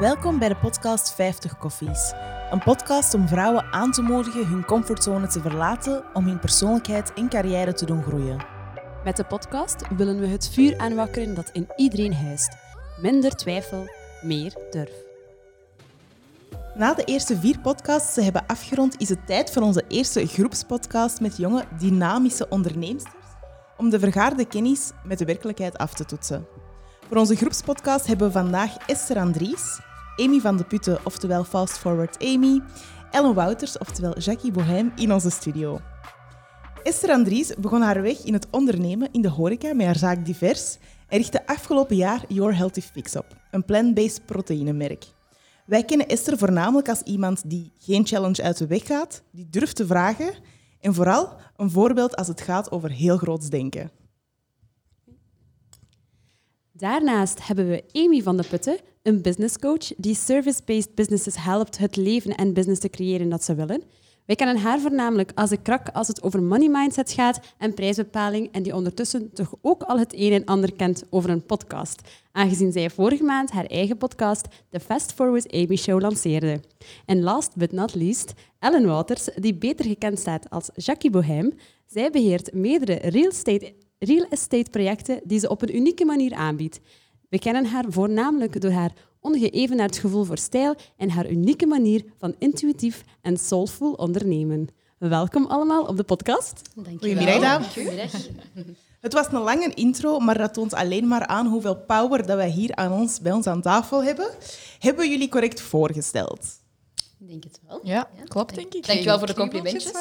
Welkom bij de podcast 50 Koffies. Een podcast om vrouwen aan te moedigen hun comfortzone te verlaten om hun persoonlijkheid en carrière te doen groeien. Met de podcast willen we het vuur aanwakkeren dat in iedereen huist. Minder twijfel, meer durf. Na de eerste vier podcasts te hebben afgerond, is het tijd voor onze eerste groepspodcast met jonge, dynamische onderneemsters om de vergaarde kennis met de werkelijkheid af te toetsen. Voor onze groepspodcast hebben we vandaag Esther Andries, Amy van de Putten, oftewel Fast Forward Amy, Ellen Wouters, oftewel Jackie Boheim, in onze studio. Esther Andries begon haar weg in het ondernemen in de horeca met haar zaak Divers en richtte afgelopen jaar Your Healthy Fix op, een plant-based proteïnemerk. Wij kennen Esther voornamelijk als iemand die geen challenge uit de weg gaat, die durft te vragen en vooral een voorbeeld als het gaat over heel groots denken. Daarnaast hebben we Amy van de Putten, een business coach die service-based businesses helpt het leven en business te creëren dat ze willen. Wij kennen haar voornamelijk als een krak als het over money mindset gaat en prijsbepaling en die ondertussen toch ook al het een en ander kent over een podcast, aangezien zij vorige maand haar eigen podcast, The Fast Forward Amy Show, lanceerde. En last but not least, Ellen Wouters, die beter gekend staat als Jackie Boheim. Zij beheert meerdere real estate, real estate projecten die ze op een unieke manier aanbiedt. We kennen haar voornamelijk door haar ongeëvenaard gevoel voor stijl en haar unieke manier van intuïtief en soulful ondernemen. Welkom allemaal op de podcast. Goedemiddag, dames. Het was een lange intro, maar dat toont alleen maar aan hoeveel power dat wij hier aan ons, bij ons aan tafel hebben. Hebben we jullie correct voorgesteld? Ik denk het wel. Ja, klopt denk ik. Dankjewel voor de complimentjes.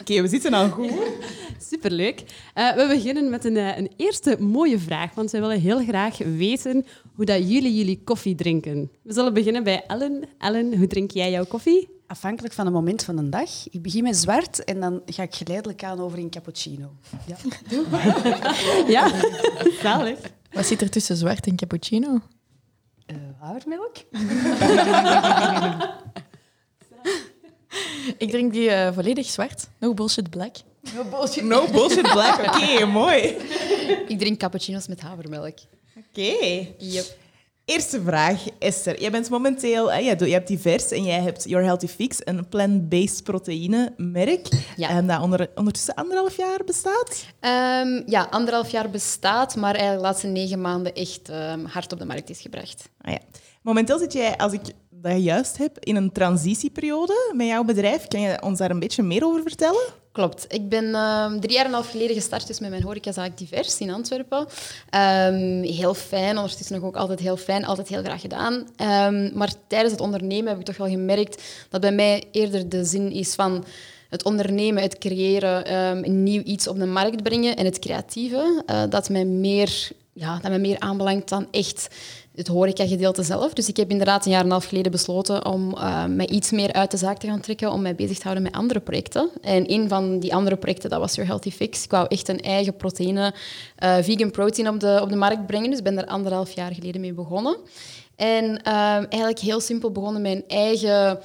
Oké, we zitten al goed. Superleuk. Uh, we beginnen met een, uh, een, eerste mooie vraag, want we willen heel graag weten hoe dat jullie jullie koffie drinken. We zullen beginnen bij Ellen. Ellen, hoe drink jij jouw koffie? Afhankelijk van het moment van de dag. Ik begin met zwart en dan ga ik geleidelijk aan over in cappuccino. Ja, ja. zalig. Wat zit er tussen zwart en cappuccino? Uh, havermelk. Ik drink die uh, volledig zwart. No bullshit black. No bullshit, no bullshit black. Oké, okay, mooi. Ik drink cappuccino's met havermelk. Oké. Okay. Yep. Eerste vraag, Esther. Jij bent momenteel, hè, je hebt divers en jij hebt Your Healthy Fix, een plant-based proteïne merk. Ja. En dat onder, ondertussen anderhalf jaar bestaat? Um, ja, anderhalf jaar bestaat, maar eigenlijk de laatste negen maanden echt um, hard op de markt is gebracht. Ah, ja. Momenteel zit jij, als ik dat juist heb, in een transitieperiode met jouw bedrijf. Kan je ons daar een beetje meer over vertellen? Klopt. Ik ben uh, drie jaar en een half geleden gestart dus met mijn horecazaak Divers in Antwerpen. Um, heel fijn, ondertussen nog ook altijd heel fijn, altijd heel graag gedaan. Um, maar tijdens het ondernemen heb ik toch wel gemerkt dat bij mij eerder de zin is van het ondernemen, het creëren, een nieuw iets op de markt brengen en het creatieve, uh, dat mij meer, ja, dat mij meer aanbelangt dan echt het horeca-gedeelte zelf. Dus ik heb inderdaad een jaar en een half geleden besloten om uh, mij iets meer uit de zaak te gaan trekken, om mij bezig te houden met andere projecten. En een van die andere projecten, dat was Your Healthy Fix. Ik wou echt een eigen proteïne, uh, vegan protein op de, op de markt brengen. Dus ben er anderhalf jaar geleden mee begonnen. En uh, eigenlijk heel simpel begonnen een eigen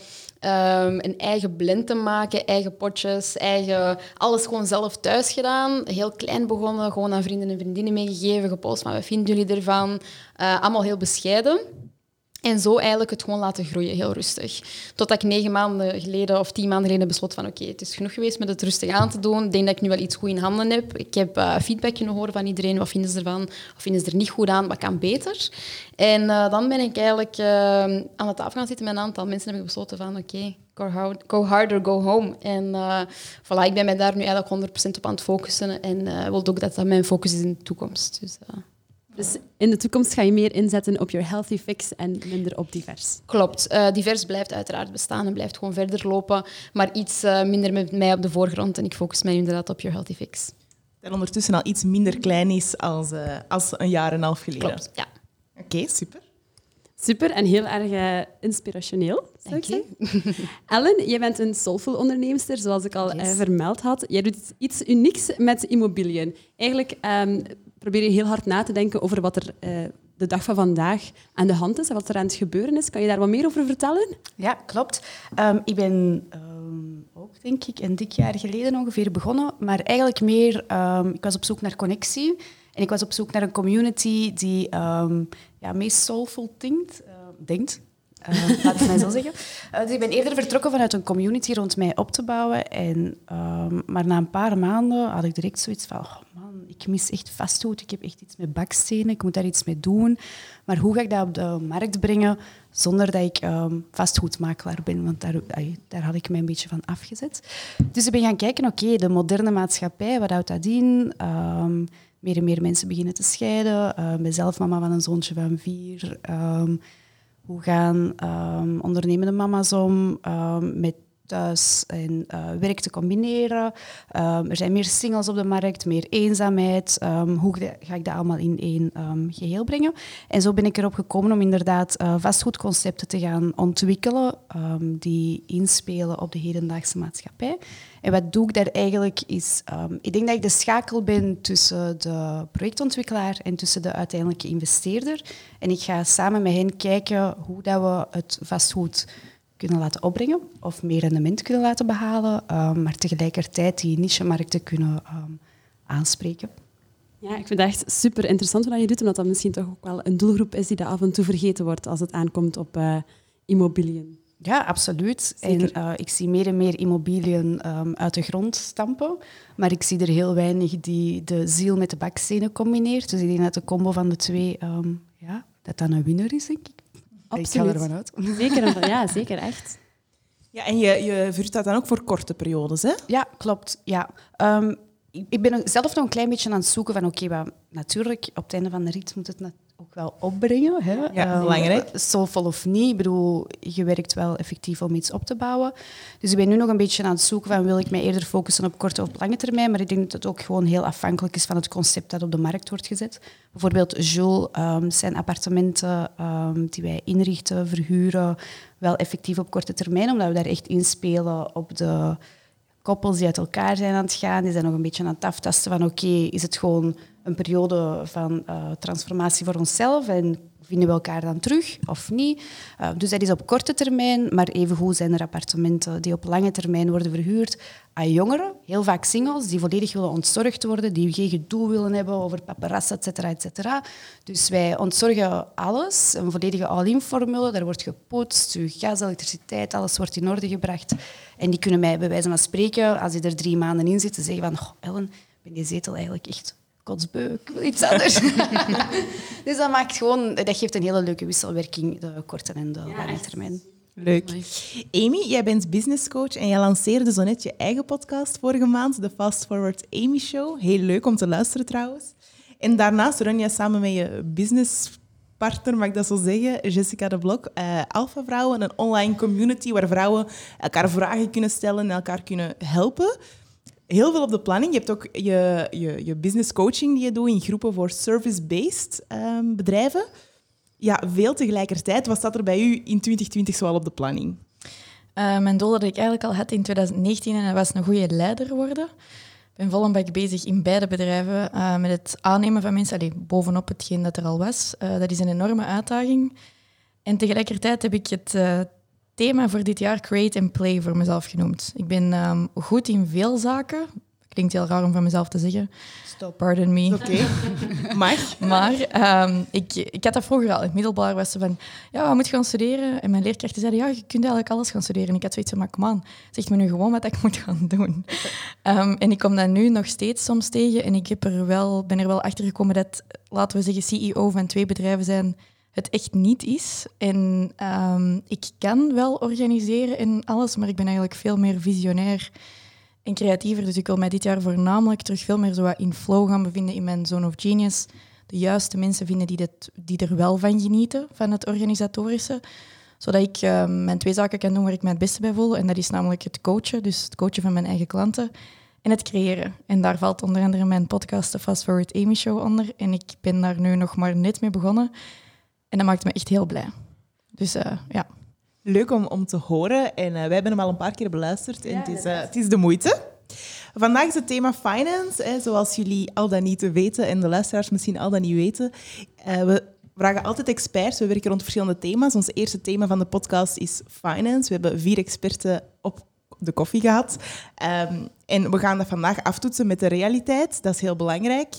Um, een eigen blend te maken, eigen potjes, eigen, alles gewoon zelf thuis gedaan. Heel klein begonnen, gewoon aan vrienden en vriendinnen meegegeven, gepost van wat vinden jullie ervan. Uh, allemaal heel bescheiden. En zo eigenlijk het gewoon laten groeien, heel rustig. Totdat ik negen maanden geleden of tien maanden geleden besloot van oké, het is genoeg geweest met het rustig aan te doen. Ik denk dat ik nu wel iets goed in handen heb. Ik heb uh, feedback kunnen horen van iedereen. Wat vinden ze ervan? Of vinden ze er niet goed aan? Wat kan beter? En uh, dan ben ik eigenlijk uh, aan de tafel gaan zitten met een aantal mensen. En heb ik besloten van oké, go harder, go home. En voilà, ik ben mij daar nu eigenlijk 100% op aan het focussen. En wil ook dat dat mijn focus is in de toekomst. Dus, dus in de toekomst ga je meer inzetten op your healthy fix en minder op divers. Klopt. Uh, divers blijft uiteraard bestaan en blijft gewoon verder lopen, maar iets uh, minder met mij op de voorgrond en ik focus mij inderdaad op your healthy fix. Dat ondertussen al iets minder klein is als, uh, als een jaar en een half geleden. Klopt, ja. Oké, okay, super. Super en heel erg inspirationeel, zou ik zeggen. Ellen, jij bent een soulful onderneemster, zoals ik al yes. vermeld had. Jij doet iets unieks met immobiliën. Eigenlijk um, probeer je heel hard na te denken over wat er uh, de dag van vandaag aan de hand is en wat er aan het gebeuren is. Kan je daar wat meer over vertellen? Ja, klopt. Um, ik ben um, ook, denk ik, een dik jaar geleden ongeveer begonnen, maar eigenlijk meer, ik was op zoek naar connectie En ik was op zoek naar een community die um, ja, meest soulful denkt. Uh, denkt. Uh, laat het mij zo zeggen. Uh, dus ik ben eerder vertrokken vanuit een community rond mij op te bouwen. En, um, maar na een paar maanden had ik direct zoiets van... Oh man, ik mis echt vastgoed. Ik heb echt iets met bakstenen. Ik moet daar iets mee doen. Maar hoe ga ik dat op de markt brengen zonder dat ik um, vastgoedmakelaar ben? Want daar, daar had ik mij een beetje van afgezet. Dus ik ben gaan kijken, oké, de moderne maatschappij, wat houdt dat in? Meer en meer mensen beginnen te scheiden. Uh, zelf mama van een zoontje van vier. Um, hoe gaan um, ondernemende mama's om um, met thuis en uh, werk te combineren? Um, er zijn meer singles op de markt, meer eenzaamheid. hoe ga ik dat allemaal in één geheel brengen? En zo ben ik erop gekomen om inderdaad uh, vastgoedconcepten te gaan ontwikkelen die inspelen op de hedendaagse maatschappij. En wat doe ik daar eigenlijk is, ik denk dat ik de schakel ben tussen de projectontwikkelaar en tussen de uiteindelijke investeerder. En ik ga samen met hen kijken hoe dat we het vastgoed kunnen laten opbrengen of meer rendement kunnen laten behalen, um, maar tegelijkertijd die niche-markten kunnen um, aanspreken. Ja, ik vind het echt super interessant wat je doet, omdat dat misschien toch ook wel een doelgroep is die dat af en toe vergeten wordt als het aankomt op uh, immobiliën. Ja, absoluut. En uh, ik zie meer en meer immobiliën um, uit de grond stampen. Maar ik zie er heel weinig die de ziel met de bakstenen combineert. Dus ik denk dat de combo van de twee, um, ja, dat dat een winnaar is, denk ik. Absoluut. Ik ga ervan uit. Zeker, ja, zeker, echt. Ja, en je, je vuurt dat dan ook voor korte periodes, hè? Ja, klopt. Ja. Um, ik, ik ben zelf nog een klein beetje aan het zoeken van, oké, okay, natuurlijk, op het einde van de rit moet het ook wel opbrengen. Hè? Ja, um, belangrijk. Soulful of niet. Ik bedoel, je werkt wel effectief om iets op te bouwen. Dus ik ben nu nog een beetje aan het zoeken van wil ik mij eerder focussen op korte of lange termijn. Maar ik denk dat het ook gewoon heel afhankelijk is van het concept dat op de markt wordt gezet. Bijvoorbeeld Jules, um, zijn appartementen um, die wij inrichten, verhuren, wel effectief op korte termijn. Omdat we daar echt inspelen op de koppels die uit elkaar zijn aan het gaan. Die zijn nog een beetje aan het aftasten van oké, okay, is het gewoon een periode van uh, transformatie voor onszelf en vinden we elkaar dan terug of niet. Uh, dus dat is op korte termijn, maar evengoed zijn er appartementen die op lange termijn worden verhuurd aan jongeren, heel vaak singles, die volledig willen ontzorgd worden, die geen gedoe willen hebben over paparazzi, et cetera, et cetera. Dus wij ontzorgen alles, een volledige all-in formule, daar wordt gepoetst, uw gas, elektriciteit, alles wordt in orde gebracht. En die kunnen mij bij wijze van spreken, als die er drie maanden in zitten, zeggen van, Ellen, ik ben die zetel eigenlijk echt kotsbeu, ik wil iets anders. dus dat, maakt gewoon, dat geeft een hele leuke wisselwerking, de korte en de lange termijn. Leuk. Amy, jij bent businesscoach en jij lanceerde zo net je eigen podcast vorige maand, de Fast Forward Amy Show. Heel leuk om te luisteren trouwens. En daarnaast run jij samen met je businesspartner, mag ik dat zo zeggen, Jessica de Blok, uh, Alpha Vrouwen, een online community waar vrouwen elkaar vragen kunnen stellen en elkaar kunnen helpen heel veel op de planning. Je hebt ook je, je, je business coaching die je doet in groepen voor service-based um, bedrijven. Ja, veel tegelijkertijd. Wat staat er bij u in 2020 zoal op de planning? Uh, mijn doel dat ik eigenlijk al had in 2019 en dat was een goede leider worden. Ik ben vol bak bezig in beide bedrijven uh, met het aannemen van mensen, allee, bovenop hetgeen dat er al was. Uh, dat is een enorme uitdaging. En tegelijkertijd heb ik het thema voor dit jaar Create and Play voor mezelf genoemd. Ik ben um, goed in veel zaken. Klinkt heel raar om van mezelf te zeggen. Stop. Pardon me. Oké, okay. maar. maar um, ik, ik had dat vroeger al. In het middelbaar was ze van, ja, wat moet je gaan studeren? En mijn leerkrachten zeiden, ja, je kunt eigenlijk alles gaan studeren. En ik had zoiets van, maar kom aan, zeg me nu gewoon wat ik moet gaan doen. Um, en ik kom dat nu nog steeds soms tegen. En ik heb er wel, ben er wel achter gekomen dat, laten we zeggen, CEO van twee bedrijven zijn het echt niet is. En um, ik kan wel organiseren en alles, maar ik ben eigenlijk veel meer visionair en creatiever. Dus ik wil mij dit jaar voornamelijk terug veel meer zo in flow gaan bevinden in mijn zone of genius. De juiste mensen vinden die, dit, die er wel van genieten, van het organisatorische. Zodat ik uh, mijn twee zaken kan doen waar ik mij het beste bij voel. En dat is namelijk het coachen, dus het coachen van mijn eigen klanten. En het creëren. En daar valt onder andere mijn podcast, de Fast Forward Amy Show, onder. En ik ben daar nu nog maar net mee begonnen. En dat maakt me echt heel blij. Dus uh, ja. Leuk om, om te horen. En uh, wij hebben hem al een paar keer beluisterd. En ja, het, is, uh, het is de moeite. Vandaag is het thema finance. Hè, zoals jullie al dan niet weten en de luisteraars misschien al dan niet weten. we vragen altijd experts. We werken rond verschillende thema's. Ons eerste thema van de podcast is finance. We hebben vier experten op de koffie gehad. Um, en we gaan dat vandaag aftoetsen met de realiteit. Dat is heel belangrijk.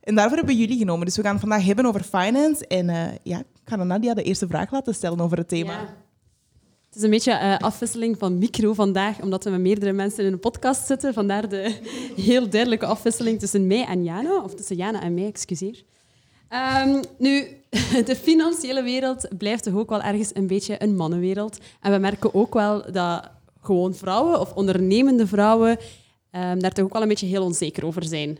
En daarvoor hebben we jullie genomen. Dus we gaan vandaag hebben over finance. En uh, ja, ik ga Nadia de eerste vraag laten stellen over het thema. Het is een beetje uh, afwisseling van micro vandaag, omdat we met meerdere mensen in een podcast zitten. Vandaar de heel duidelijke afwisseling tussen mij en Jana, of tussen Jana en mij, excuseer. Um, nu, de financiële wereld blijft toch ook wel ergens een beetje een mannenwereld. En we merken ook wel dat gewoon vrouwen of ondernemende vrouwen um, daar toch ook wel een beetje heel onzeker over zijn.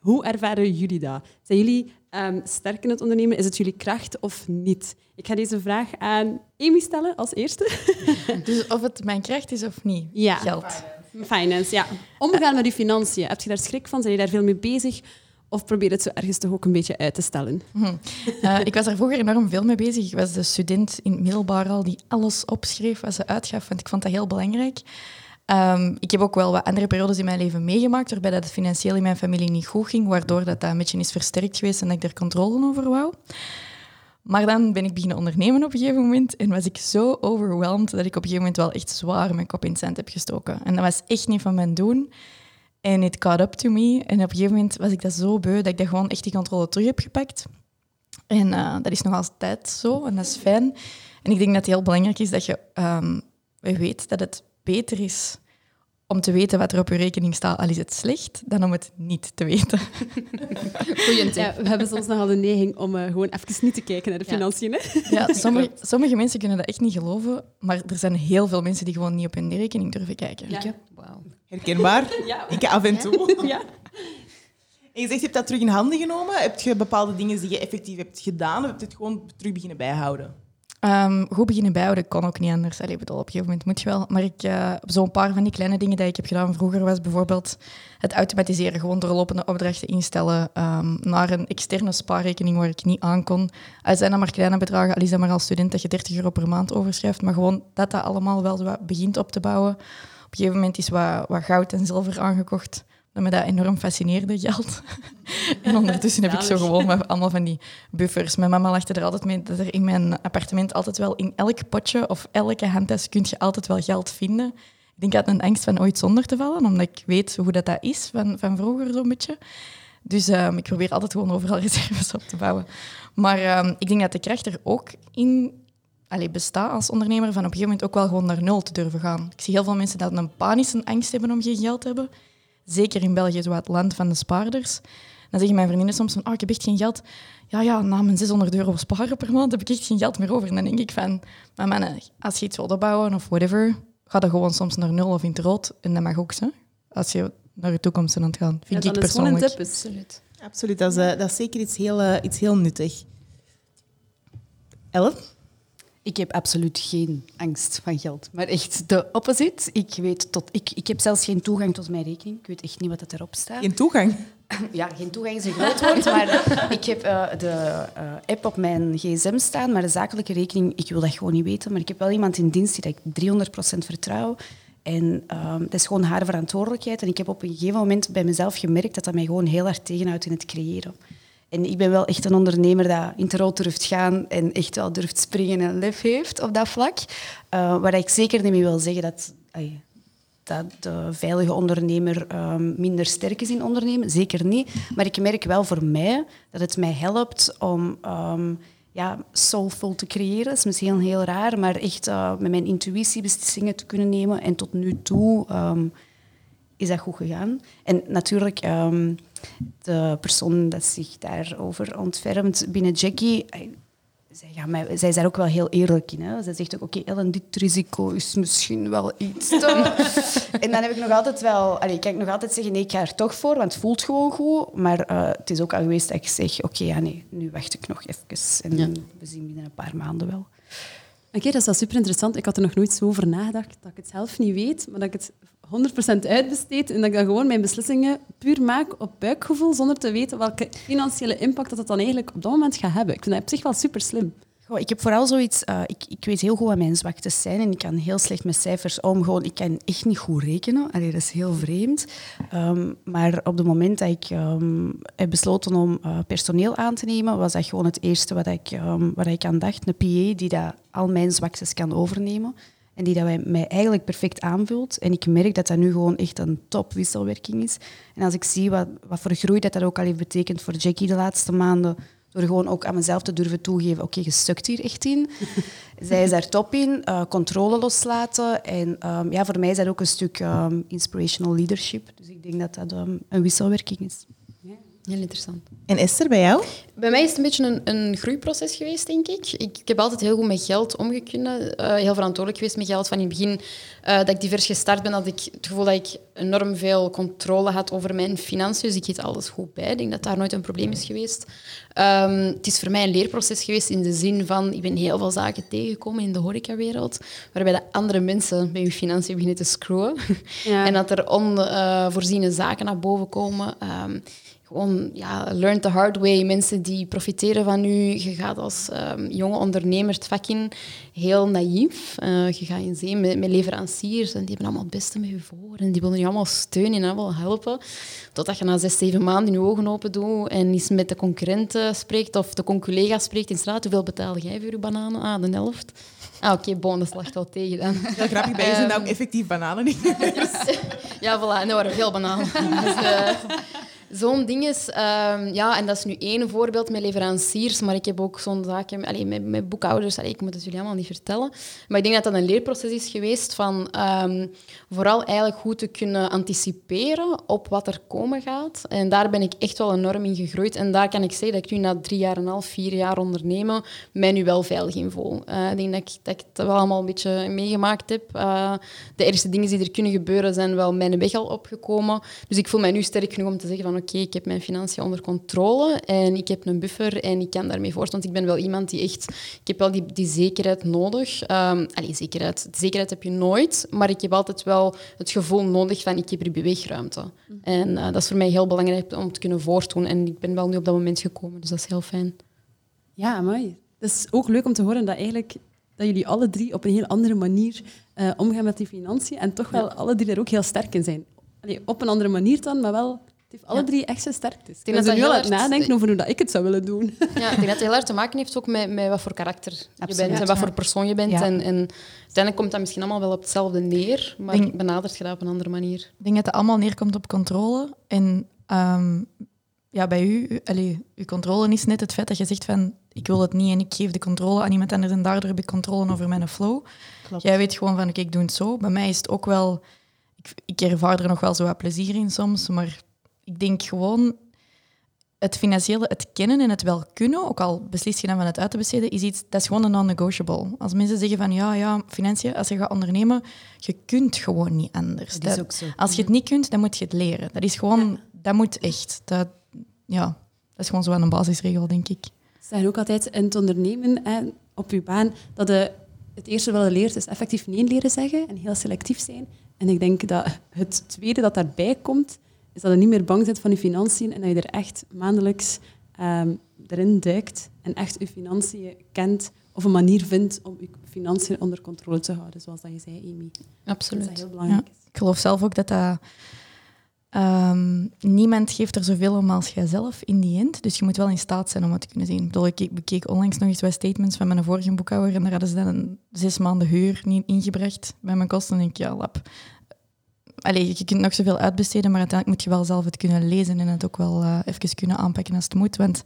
Hoe ervaren jullie dat? Zijn jullie um, sterk in het ondernemen? Is het jullie kracht of niet? Ik ga deze vraag aan Amy stellen als eerste. Dus of het mijn kracht is of niet? Ja. Geld. Finance, ja. Omgaan met je financiën. Heb je daar schrik van? Zijn je daar veel mee bezig? Of probeer het zo ergens toch ook een beetje uit te stellen? Hm. Uh, ik was er vroeger enorm veel mee bezig. Ik was de student in het middelbaar al die alles opschreef wat ze uitgaf, want ik vond dat heel belangrijk. Um, ik heb ook wel wat andere periodes in mijn leven meegemaakt, waarbij dat het financieel in mijn familie niet goed ging, waardoor dat, dat een beetje is versterkt geweest en dat ik er controle over wou. Maar dan ben ik beginnen ondernemen op een gegeven moment en was ik zo overweldigd dat ik op een gegeven moment wel echt zwaar mijn kop in het zand heb gestoken. En dat was echt niet van mijn doen. En it caught up to me. En op een gegeven moment was ik dat zo beu dat ik dat gewoon echt die controle terug heb gepakt. En uh, dat is nog altijd zo en dat is fijn. En ik denk dat het heel belangrijk is dat je um, weet dat het beter is om te weten wat er op je rekening staat, al is het slecht, dan om het niet te weten. Goeie tip. Ja, we hebben soms nogal de neiging om uh, gewoon even niet te kijken naar de financiën. Hè? Ja, sommige, sommige mensen kunnen dat echt niet geloven, maar er zijn heel veel mensen die gewoon niet op hun rekening durven kijken. Ja. Wow. Herkenbaar? Ja. Ik af en toe. Ja. En je zegt, je hebt dat terug in handen genomen. Heb je bepaalde dingen die je effectief hebt gedaan, of heb je het gewoon terug beginnen bijhouden? Um, goed beginnen bijhouden kon ook niet anders. Allee, bedoel, op een gegeven moment moet je wel. Maar ik, uh, zo'n paar van die kleine dingen die ik heb gedaan vroeger was bijvoorbeeld het automatiseren. Gewoon doorlopende opdrachten instellen um, naar een externe spaarrekening waar ik niet aan kon. Al zijn dat maar kleine bedragen, al is dat maar als student dat je 30 euro per maand overschrijft. Maar gewoon dat dat allemaal wel begint op te bouwen. Op een gegeven moment is wat, wat goud en zilver aangekocht dat me dat enorm fascineerde, geld. en ondertussen heb ik zo gewoon met allemaal van die buffers. Mijn mama lachte er altijd mee dat er in mijn appartement altijd wel in elk potje of elke handtas kun je altijd wel geld vinden. Ik denk dat een angst van ooit zonder te vallen, omdat ik weet hoe dat, dat is van, van vroeger zo'n beetje. Dus um, ik probeer altijd gewoon overal reserves op te bouwen. Maar um, ik denk dat de kracht er ook in allee, bestaat als ondernemer van op een gegeven moment ook wel gewoon naar nul te durven gaan. Ik zie heel veel mensen dat een panische angst hebben om geen geld te hebben zeker in België, zo het land van de spaarders. Dan zeggen mijn vriendinnen soms van, oh, ik heb echt geen geld. Ja, ja, na mijn 600 euro sparen per maand heb ik echt geen geld meer over. En dan denk ik van, maar mannen, als je iets wil opbouwen of whatever, ga dan gewoon soms naar nul of in het rood. En dat mag ook, zo. Als je naar je toekomst aan het gaan, vind ja, ik persoonlijk. Is Absoluut. Absoluut, dat is, uh, dat is zeker iets heel, uh, iets heel nuttig. Ellen? Ik heb absoluut geen angst van geld, maar echt de opposite. Ik, weet tot, ik, ik heb zelfs geen toegang tot mijn rekening. Ik weet echt niet wat erop staat. Geen toegang? Ja, geen toegang is een groot woord, maar ik heb uh, de uh, app op mijn gsm staan, maar de zakelijke rekening, ik wil dat gewoon niet weten. Maar ik heb wel iemand in dienst die ik 300% vertrouw. En um, dat is gewoon haar verantwoordelijkheid. En ik heb op een gegeven moment bij mezelf gemerkt dat dat mij gewoon heel hard tegenhoudt in het creëren. En ik ben wel echt een ondernemer dat in het rood durft gaan en echt wel durft springen en lef heeft op dat vlak. Uh, waar ik zeker niet mee wil zeggen dat, dat de veilige ondernemer um, minder sterk is in ondernemen. Zeker niet. Maar ik merk wel voor mij dat het mij helpt om um, ja, soulful te creëren. Dat is misschien heel raar, maar echt uh, met mijn intuïtie beslissingen te kunnen nemen. En tot nu toe um, is dat goed gegaan. En natuurlijk de persoon dat zich daarover ontfermt binnen Jackie, zij, ja, mij, zij is daar ook wel heel eerlijk in. Hè. Zij zegt ook, oké, okay, Ellen, dit risico is misschien wel iets te... en dan heb ik nog altijd wel... Allee, kan ik nog altijd zeggen, nee, ik ga er toch voor, want het voelt gewoon goed. Maar uh, het is ook al geweest dat ik zeg, oké, okay, ja, nee, nu wacht ik nog even. En ja. we zien binnen een paar maanden wel. Oké, okay, dat is wel super interessant. Ik had er nog nooit zo over nagedacht dat ik het zelf niet weet, maar dat ik het 100% uitbesteed en dat ik dan gewoon mijn beslissingen puur maak op buikgevoel, zonder te weten welke financiële impact dat het dan eigenlijk op dat moment gaat hebben. Ik vind dat op zich wel super slim. Goh, ik heb vooral zoiets... Uh, ik, ik weet heel goed wat mijn zwaktes zijn en ik kan heel slecht met cijfers om. Gewoon, ik kan echt niet goed rekenen. Allee, dat is heel vreemd. Um, maar op het moment dat ik um, heb besloten om uh, personeel aan te nemen, was dat gewoon het eerste wat ik, um, wat ik aan dacht. Een PA die dat al mijn zwaktes kan overnemen. En die dat wij, mij eigenlijk perfect aanvult. En ik merk dat dat nu gewoon echt een top wisselwerking is. En als ik zie wat, wat voor groei dat, dat ook al heeft betekend voor Jackie de laatste maanden, door gewoon ook aan mezelf te durven toegeven, oké, je stukt hier echt in. Zij is daar top in, uh, controle loslaten. En um, ja, voor mij is dat ook een stuk um, inspirational leadership. Dus ik denk dat dat um, een wisselwerking is. Heel interessant. En Esther, bij jou? Bij mij is het een beetje een, een groeiproces geweest, denk ik. ik. ik. heb altijd heel goed met geld omgekunnen. Uh, heel verantwoordelijk geweest met geld. Van in het begin uh, dat ik divers gestart ben, had ik het gevoel dat ik enorm veel controle had over mijn financiën. Dus ik hield alles goed bij. Ik denk dat daar nooit een probleem is geweest. Um, het is voor mij een leerproces geweest in de zin van... Ik ben heel veel zaken tegengekomen in de horecawereld, waarbij de andere mensen bij je financiën beginnen te screwen. Ja. en dat er onvoorziene zaken naar boven komen... Um, gewoon ja, learn the hard way. Mensen die profiteren van u. Je gaat als um, jonge ondernemer het vak in, heel naïef. Uh, je gaat in zee met, met, leveranciers en die hebben allemaal het beste met je voor. En die willen je allemaal steunen en allemaal helpen. Totdat je na zes, zeven maanden je ogen open doet en eens met de concurrenten spreekt of de conculega spreekt in straat. Hoeveel betaalde jij voor je bananen? Ah, de helft. Ah, oké, okay, bon, dat slacht wel tegen dan. Ja, grappig, bij je zijn ook effectief bananen niet. ja, voilà. En er waren veel bananen. Dus, uh, Zo'n ding is, um, ja, en dat is nu één voorbeeld met leveranciers, maar ik heb ook zo'n zaken allee, met, met boekhouders. Allee, ik moet het jullie allemaal niet vertellen. Maar ik denk dat dat een leerproces is geweest van um, vooral eigenlijk goed te kunnen anticiperen op wat er komen gaat. En daar ben ik echt wel enorm in gegroeid. En daar kan ik zeggen dat ik nu na drie jaar en een half, vier jaar ondernemen, mij nu wel veilig in voel. Uh, ik denk dat ik, dat het wel allemaal een beetje meegemaakt heb. Uh, de eerste dingen die er kunnen gebeuren zijn wel mijn weg al opgekomen. Dus ik voel mij nu sterk genoeg om te zeggen van oké, okay, ik heb mijn financiën onder controle en ik heb een buffer en ik kan daarmee voort. Want ik ben wel iemand die echt... Ik heb wel die, die zekerheid nodig. Um, allee, zekerheid. zekerheid heb je nooit, maar ik heb altijd wel het gevoel nodig van ik heb hier beweegruimte. Mm. En uh, dat is voor mij heel belangrijk om te kunnen voortdoen. En ik ben wel nu op dat moment gekomen, dus dat is heel fijn. Ja, mooi. Het is ook leuk om te horen dat eigenlijk dat jullie alle drie op een heel andere manier uh, omgaan met die financiën en toch wel ja. alle drie er ook heel sterk in zijn. Allee, op een andere manier dan, maar wel heeft alle ja. drie echt zijn sterktes. Ik ben nu al aan het nadenken over hoe dat ik het zou willen doen. Ja, ik denk dat het heel erg te maken heeft ook met, met wat voor karakter Absoluut. je bent en wat voor persoon je bent. Ja. En, en, uiteindelijk komt dat misschien allemaal wel op hetzelfde neer, maar denk, benadert je dat op een andere manier. Ik denk dat het allemaal neerkomt op controle. En um, ja, bij u, allee, uw controle is net het feit dat je zegt van ik wil het niet en ik geef de controle aan iemand anders en daardoor heb ik controle over mijn flow. Klopt. Jij weet gewoon van oké, ik doe het zo. Bij mij is het ook wel... Ik, ik ervaar er nog wel zo wat plezier in soms, maar ik denk gewoon het financiële, het kennen en het wel kunnen, ook al beslis je dan van het uit te besteden, is iets, dat is gewoon een non-negotiable. Als mensen zeggen van ja, ja, financiën, als je gaat ondernemen, je kunt gewoon niet anders. Dat is ook zo. Als je het niet kunt, dan moet je het leren. Dat is gewoon, ja. dat moet echt. Dat, ja, dat is gewoon zo aan een basisregel, denk ik. Ze zeggen ook altijd in het ondernemen, hè, op je baan, dat je het eerste wel leert is effectief nee leren zeggen en heel selectief zijn. En ik denk dat het tweede dat daarbij komt, is dat je niet meer bang bent van je financiën en dat je er echt maandelijks um, erin duikt en echt je financiën kent of een manier vindt om je financiën onder controle te houden, zoals dat je zei, Amy. Absoluut. Dat is heel belangrijk. Ja. Ik geloof zelf ook dat dat... Um, niemand geeft er zoveel om als jijzelf in die end. Dus je moet wel in staat zijn om het te kunnen zien. Ik, bedoel, ik bekeek onlangs nog eens wat statements van mijn vorige boekhouder en daar hadden ze dan een zes maanden huur niet ingebracht bij mijn kosten. En ik, ja, lap Allee, je kunt nog zoveel uitbesteden, maar uiteindelijk moet je wel zelf het kunnen lezen en het ook wel uh, even kunnen aanpakken als het moet. Want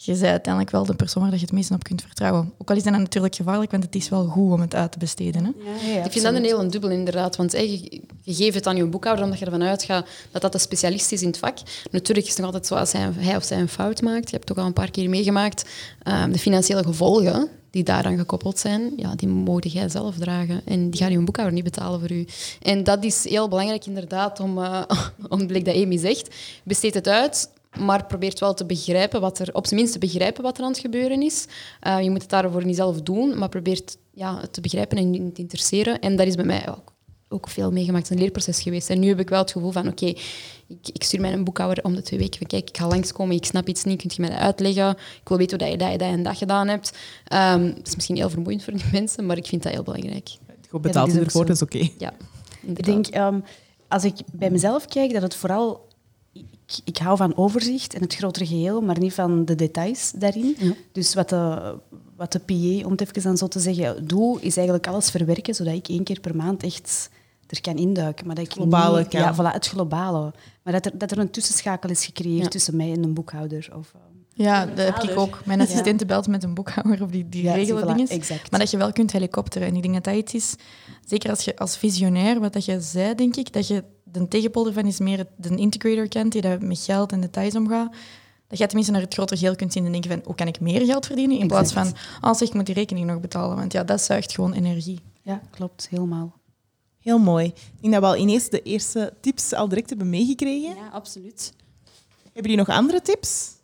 je bent uiteindelijk wel de persoon waar je het meest op kunt vertrouwen. Ook al is dat natuurlijk gevaarlijk, want het is wel goed om het uit te besteden. Hè? Ja, ja, ik vind dat een heel dubbel inderdaad. Want hey, je, je, geeft het aan je boekhouder omdat je ervan uitgaat dat dat de specialist is in het vak. Natuurlijk is het nog altijd zo als hij, hij of zij een fout maakt. Je hebt het ook al een paar keer meegemaakt. Um, de financiële gevolgen die daaraan gekoppeld zijn, ja, die mogen jij zelf dragen. En die gaan je boekhouder niet betalen voor u. En dat is heel belangrijk inderdaad om, uh, om blik dat Amy zegt. Besteed het uit, maar probeert wel te begrijpen wat er, op zijn minst te begrijpen wat er aan het gebeuren is. Uh, je moet het daarvoor niet zelf doen, maar probeert ja, het te begrijpen en te interesseren. En dat is bij mij ook, ook veel meegemaakt, een leerproces geweest. En nu heb ik wel het gevoel van, oké, okay, ik, ik, stuur mijn boekhouder om de twee weken. Kijk, ik ga langskomen, ik snap iets niet, kunt je mij dat uitleggen? Ik wil weten hoe je dat, je dat en dat gedaan hebt. Um, dat is misschien heel vermoeiend voor die mensen, maar ik vind dat heel belangrijk. Goed betaald ja, ervoor, is oké. Okay. Ja, ik denk, um, als ik bij mezelf kijk, dat het vooral ik, ik, hou van overzicht en het grotere geheel, maar niet van de details daarin. Ja. Dus wat de, wat de PA, om het even dan zo te zeggen, doe, is eigenlijk alles verwerken, zodat ik één keer per maand echt er kan induiken. Maar dat ik Globale niet- kan. Ja, voilà, het globale. Maar dat er, dat er een tussenschakel is gecreëerd Ja. tussen mij en een boekhouder. Of, eh, Ja, dat heb ik ook. Mijn assistente belt met een boekhouder of die, die ja, regelen voilà, dingen. Exact. Maar dat je wel kunt helikopteren. En ik denk dat dat iets is, zeker als je als visionair, wat dat je zei, denk ik, dat je de tegenpol ervan is meer de integrator kent, die dat met geld en details omgaat. Dat jij tenminste naar het grotere geheel kunt zien en denken van, hoe kan ik meer geld verdienen? In plaats van, oh zeg, ik moet die rekening nog betalen. Want ja, dat zuigt gewoon energie. Ja, klopt, helemaal. Heel mooi. Ik denk dat we al ineens de eerste tips al direct hebben meegekregen. Ja, absoluut. Hebben jullie nog andere tips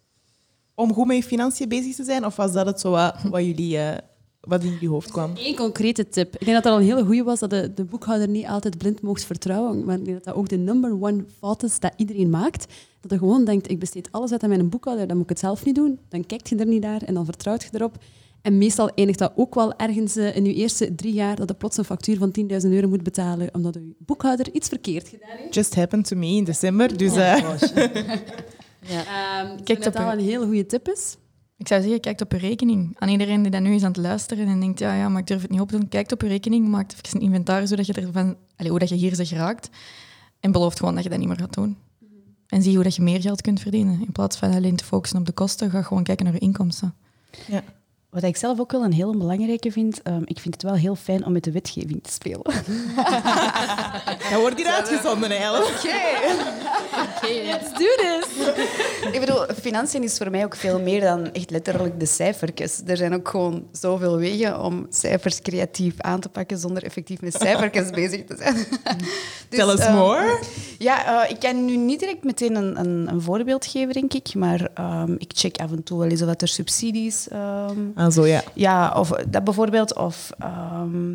om goed met je financiën bezig te zijn? Of was dat het zo wat, wat, jullie, eh, wat in jullie hoofd kwam? Eén concrete tip. Ik denk dat dat al een hele goede was, dat de, de boekhouder niet altijd blind mocht vertrouwen. Maar ik denk dat dat ook de number one fout is dat iedereen maakt. Dat je gewoon denkt, ik besteed alles uit aan mijn boekhouder, dan moet ik het zelf niet doen. Dan kijkt je er niet naar en dan vertrouwt je erop. En meestal eindigt dat ook wel ergens eh, in je eerste drie jaar dat je plots een factuur van 10.000 euro moet betalen omdat je boekhouder iets verkeerd gedaan heeft. Just happened to me in december. Dus eh, Ehm, ik Kijk denk dat op dat je- een hele goede tip is. Ik zou zeggen, kijk op je rekening. Aan iedereen die dat nu is aan het luisteren en denkt, ja, ja maar ik durf het niet op te doen, kijk op je rekening, maak even een inventaris zodat je ervan, allez, hoe dat je hier zegt raakt. En beloof gewoon dat je dat niet meer gaat doen. En zie hoe dat je meer geld kunt verdienen. In plaats van alleen te focussen op de kosten, ga gewoon kijken naar je inkomsten. Wat ik zelf ook wel een heel belangrijke vind, ehm, ik vind het wel heel fijn om met de wetgeving te spelen. dat wordt hier uitgezonden eigenlijk. Let's do this! Ik bedoel, financiën is voor mij ook veel meer dan echt letterlijk de cijfertjes. Er zijn ook gewoon zoveel wegen om cijfers creatief aan te pakken zonder effectief met cijfertjes bezig te zijn. Dus, Tell us ehm, more. Ja, eh, ik kan nu niet direct meteen een, een, een voorbeeld geven, denk ik. Maar ehm, ik check af en toe wel eens of dat er subsidies... Ah, zo ja. ja, of dat bijvoorbeeld. Of ehm,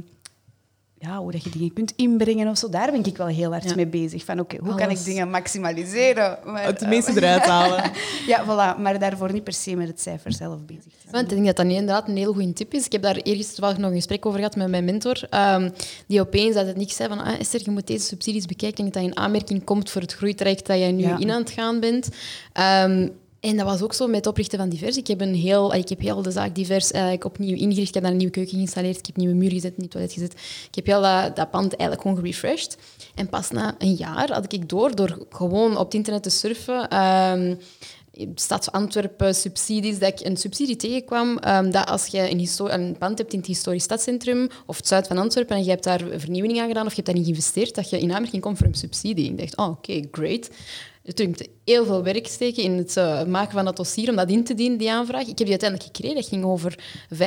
ja, hoe dat je dingen kunt inbrengen of zo. Daar ben ik wel heel hard Ja. mee bezig. Van, oké, hoe kan ik dingen maximaliseren? Maar, Het eh, meeste eruit halen. ja, voilà. Maar daarvoor niet per se met het cijfer zelf bezig te zijn. Want ik denk dat dat inderdaad een heel goede tip is. Ik heb daar eerst toevallig nog een gesprek over gehad met mijn mentor, ehm, die opeens uit het niks zei van ah, Esther, je moet deze subsidies bekijken. Ik denk dat dat in aanmerking komt voor het groeitraject dat jij nu Ja. in aan het gaan bent. Ehm, en dat was ook zo met het oprichten van Divers. Ik heb, een heel, ik heb heel de zaak Divers eigenlijk opnieuw ingericht. Ik heb daar een nieuwe keuken geïnstalleerd. Ik heb een nieuwe muur gezet, een nieuw toilet gezet. Ik heb heel dat, pand eigenlijk gewoon gerefreshed. En pas na een jaar had ik door, door gewoon op het internet te surfen... ehm, Stad Antwerpen, subsidies, dat ik een subsidie tegenkwam ehm, dat als je een, een pand hebt in het historisch stadscentrum of het zuid van Antwerpen en je hebt daar vernieuwing aan gedaan of je hebt daarin geïnvesteerd, dat je in aanmerking komt voor een subsidie. Ik dacht, oh, oké, great. Natuurlijk heel veel werk steken in het eh, maken van dat dossier om dat in te dienen, die aanvraag. Ik heb die uiteindelijk gekregen. Dat ging over 15.000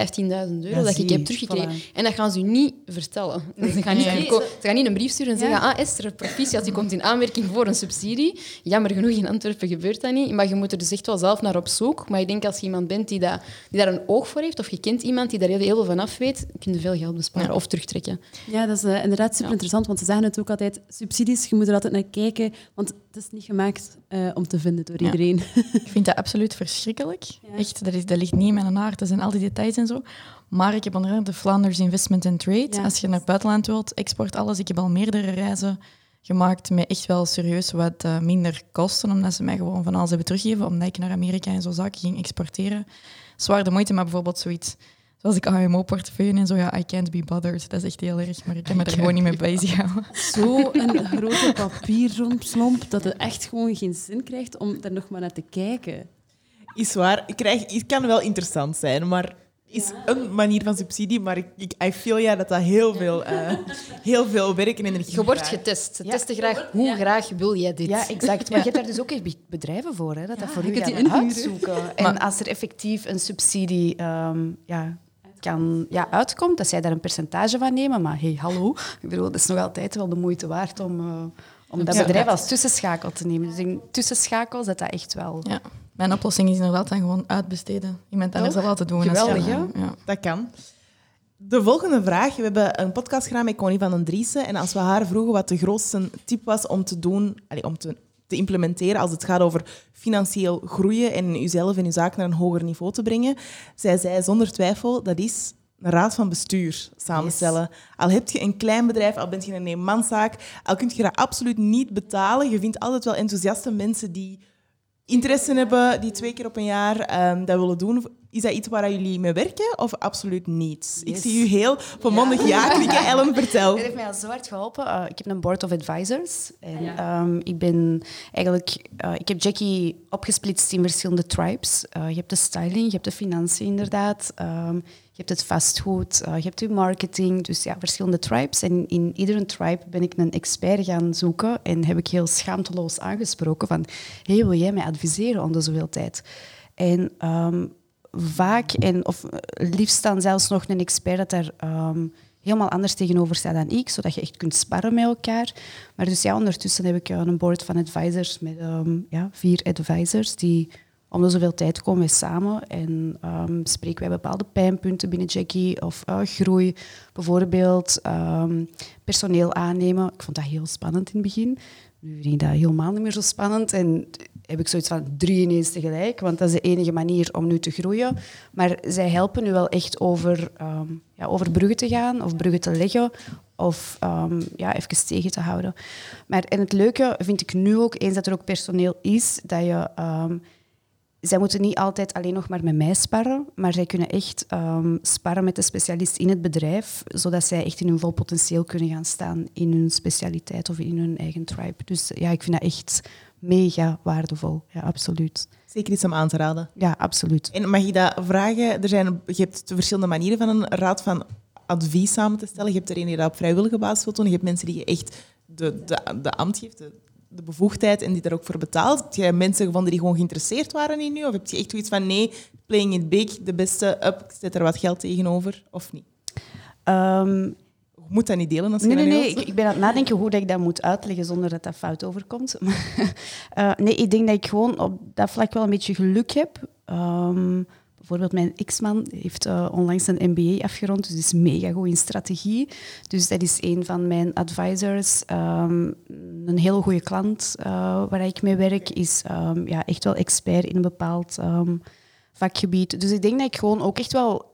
euro dat ik heb teruggekregen. voilà. En dat gaan ze u niet vertellen. Ze, gaan niet, Nee. ko- ze gaan niet een brief sturen en zeggen ah Esther, proficiat, je komt in aanmerking voor een subsidie. Jammer genoeg, in Antwerpen gebeurt dat niet. Maar je moet er dus echt wel zelf naar op zoek. Maar ik denk als je iemand bent die, dat, die daar een oog voor heeft, of je kent iemand die daar heel, heel veel van af weet, kun je veel geld besparen of terugtrekken. Ja, dat is eh, inderdaad super interessant, want ze zeggen het ook altijd, subsidies, je moet er altijd naar kijken, want het is niet gemaakt eh, om te vinden door Ja. iedereen. Ik vind dat absoluut verschrikkelijk. Ja. Echt, dat, is, dat ligt niet in mijn aard. Dat zijn al die details en zo. Maar ik heb onder andere de Flanders Investment and Trade. Ja. Als je naar het buitenland wilt, export alles. Ik heb al meerdere reizen gemaakt met echt wel serieus wat eh, minder kosten, omdat ze mij gewoon van alles hebben teruggegeven, omdat ik naar Amerika en zo zaken ging exporteren. Zwaar de moeite, maar bijvoorbeeld zoiets zoals ik AMO-portefeuille en zo, ja, I can't be bothered. Dat is echt heel erg, maar ik kan me er gewoon niet mee bezig. Zo'n grote papierrompslomp dat het echt gewoon geen zin krijgt om er nog maar naar te kijken. Is waar. Ik krijg, het kan wel interessant zijn, maar is een manier van subsidie. Maar ik, ik I feel ja dat dat heel veel, eh, heel veel werk en energie Je wordt getest. Ze Ja. testen graag hoe graag wil jij dit. Ja, exact. Maar je hebt daar dus ook echt be- bedrijven voor, hè, dat dat voor je u inhuren. uitzoeken. En Maar- als er effectief een subsidie ehm, ja, kan, ja, uitkomt, dat zij daar een percentage van nemen. Maar hey, hallo, ik bedoel, het is nog altijd wel de moeite waard om, eh, om dat Ja. bedrijf als tussenschakel te nemen. Dus in tussenschakels, dat dat echt wel... Ja. Mijn oplossing is inderdaad dan gewoon uitbesteden. Iemand anders zal altijd doen. Geweldig? Ja. Dat kan. De volgende vraag. We hebben een podcast gedaan met Connie van den Driessen. En als we haar vroegen wat de grootste tip was om te doen, allee, om te, te implementeren als het gaat over financieel groeien en uzelf en uw zaak naar een hoger niveau te brengen, zij zei zonder twijfel, dat is een raad van bestuur samenstellen. Al heb je een klein bedrijf, al bent je een eenmanszaak, al kun je dat absoluut niet betalen. Je vindt altijd wel enthousiaste mensen die interesse hebben, die twee keer op een jaar ehm, dat willen doen. Is dat iets waar jullie mee werken of absoluut niet? Ik zie u heel vermondig ja knikken. Ellen, vertel. Dat heeft mij al zo hard geholpen. Uh, ik heb een board of advisors. En ehm, ik ben eigenlijk... uh, ik heb Jackie opgesplitst in verschillende tribes. Uh, je hebt de styling, je hebt de financiën inderdaad. Um, je hebt het vastgoed, uh, je hebt je marketing. Dus ja, verschillende tribes. En in iedere tribe ben ik een expert gaan zoeken. En heb ik heel schaamteloos aangesproken van... Hey, wil jij mij adviseren om de zoveel tijd? En... Um, vaak, en, of liefst dan zelfs nog een expert dat er um, helemaal anders tegenover staat dan ik, zodat je echt kunt sparren met elkaar. Maar dus ja, ondertussen heb ik een board van advisors met um, ja, vier advisors die om de zoveel tijd komen samen en um, spreken wij bepaalde pijnpunten binnen Jackie of uh, groei. Bijvoorbeeld personeel aannemen. Ik vond dat heel spannend in het begin. Nu vind ik dat helemaal niet meer zo spannend. En heb ik zoiets van drie ineens tegelijk, want dat is de enige manier om nu te groeien. Maar zij helpen nu wel echt over, um, ja, over bruggen te gaan of bruggen te leggen of um, ja, even tegen te houden. Maar en het leuke vind ik nu ook, eens dat er ook personeel is, dat je... Um, zij moeten niet altijd alleen nog maar met mij sparren, maar zij kunnen echt um, sparren met de specialist in het bedrijf, zodat zij echt in hun vol potentieel kunnen gaan staan in hun specialiteit of in hun eigen tribe. Dus ja, ik vind dat echt mega waardevol. Ja, absoluut. Zeker iets om aan te raden. Ja, absoluut. En mag ik dat vragen? Er zijn, je hebt verschillende manieren van een raad van advies samen te stellen. Je hebt er een die dat op vrijwillige basis wil doen. Je hebt mensen die je echt de, de, de ambt geeft, de, de bevoegdheid en die daar ook voor betaalt. Heb je mensen gevonden die gewoon geïnteresseerd waren in u? Of heb je echt zoiets van, nee, playing it big, de beste, up, ik zet er wat geld tegenover, of niet? Um, je moet dat niet delen als je nee, dat nee, nee, nee. Ik, ik ben aan het nadenken hoe dat ik dat moet uitleggen zonder dat dat fout overkomt. uh, nee, ik denk dat ik gewoon op dat vlak wel een beetje geluk heb. Um, bijvoorbeeld mijn ex-man heeft uh, onlangs een MBA afgerond, dus is mega goed in strategie. Dus dat is een van mijn advisors. Um, een hele goede klant uh, waar ik mee werk is um, ja, echt wel expert in een bepaald vakgebied. Dus ik denk dat ik gewoon ook echt wel...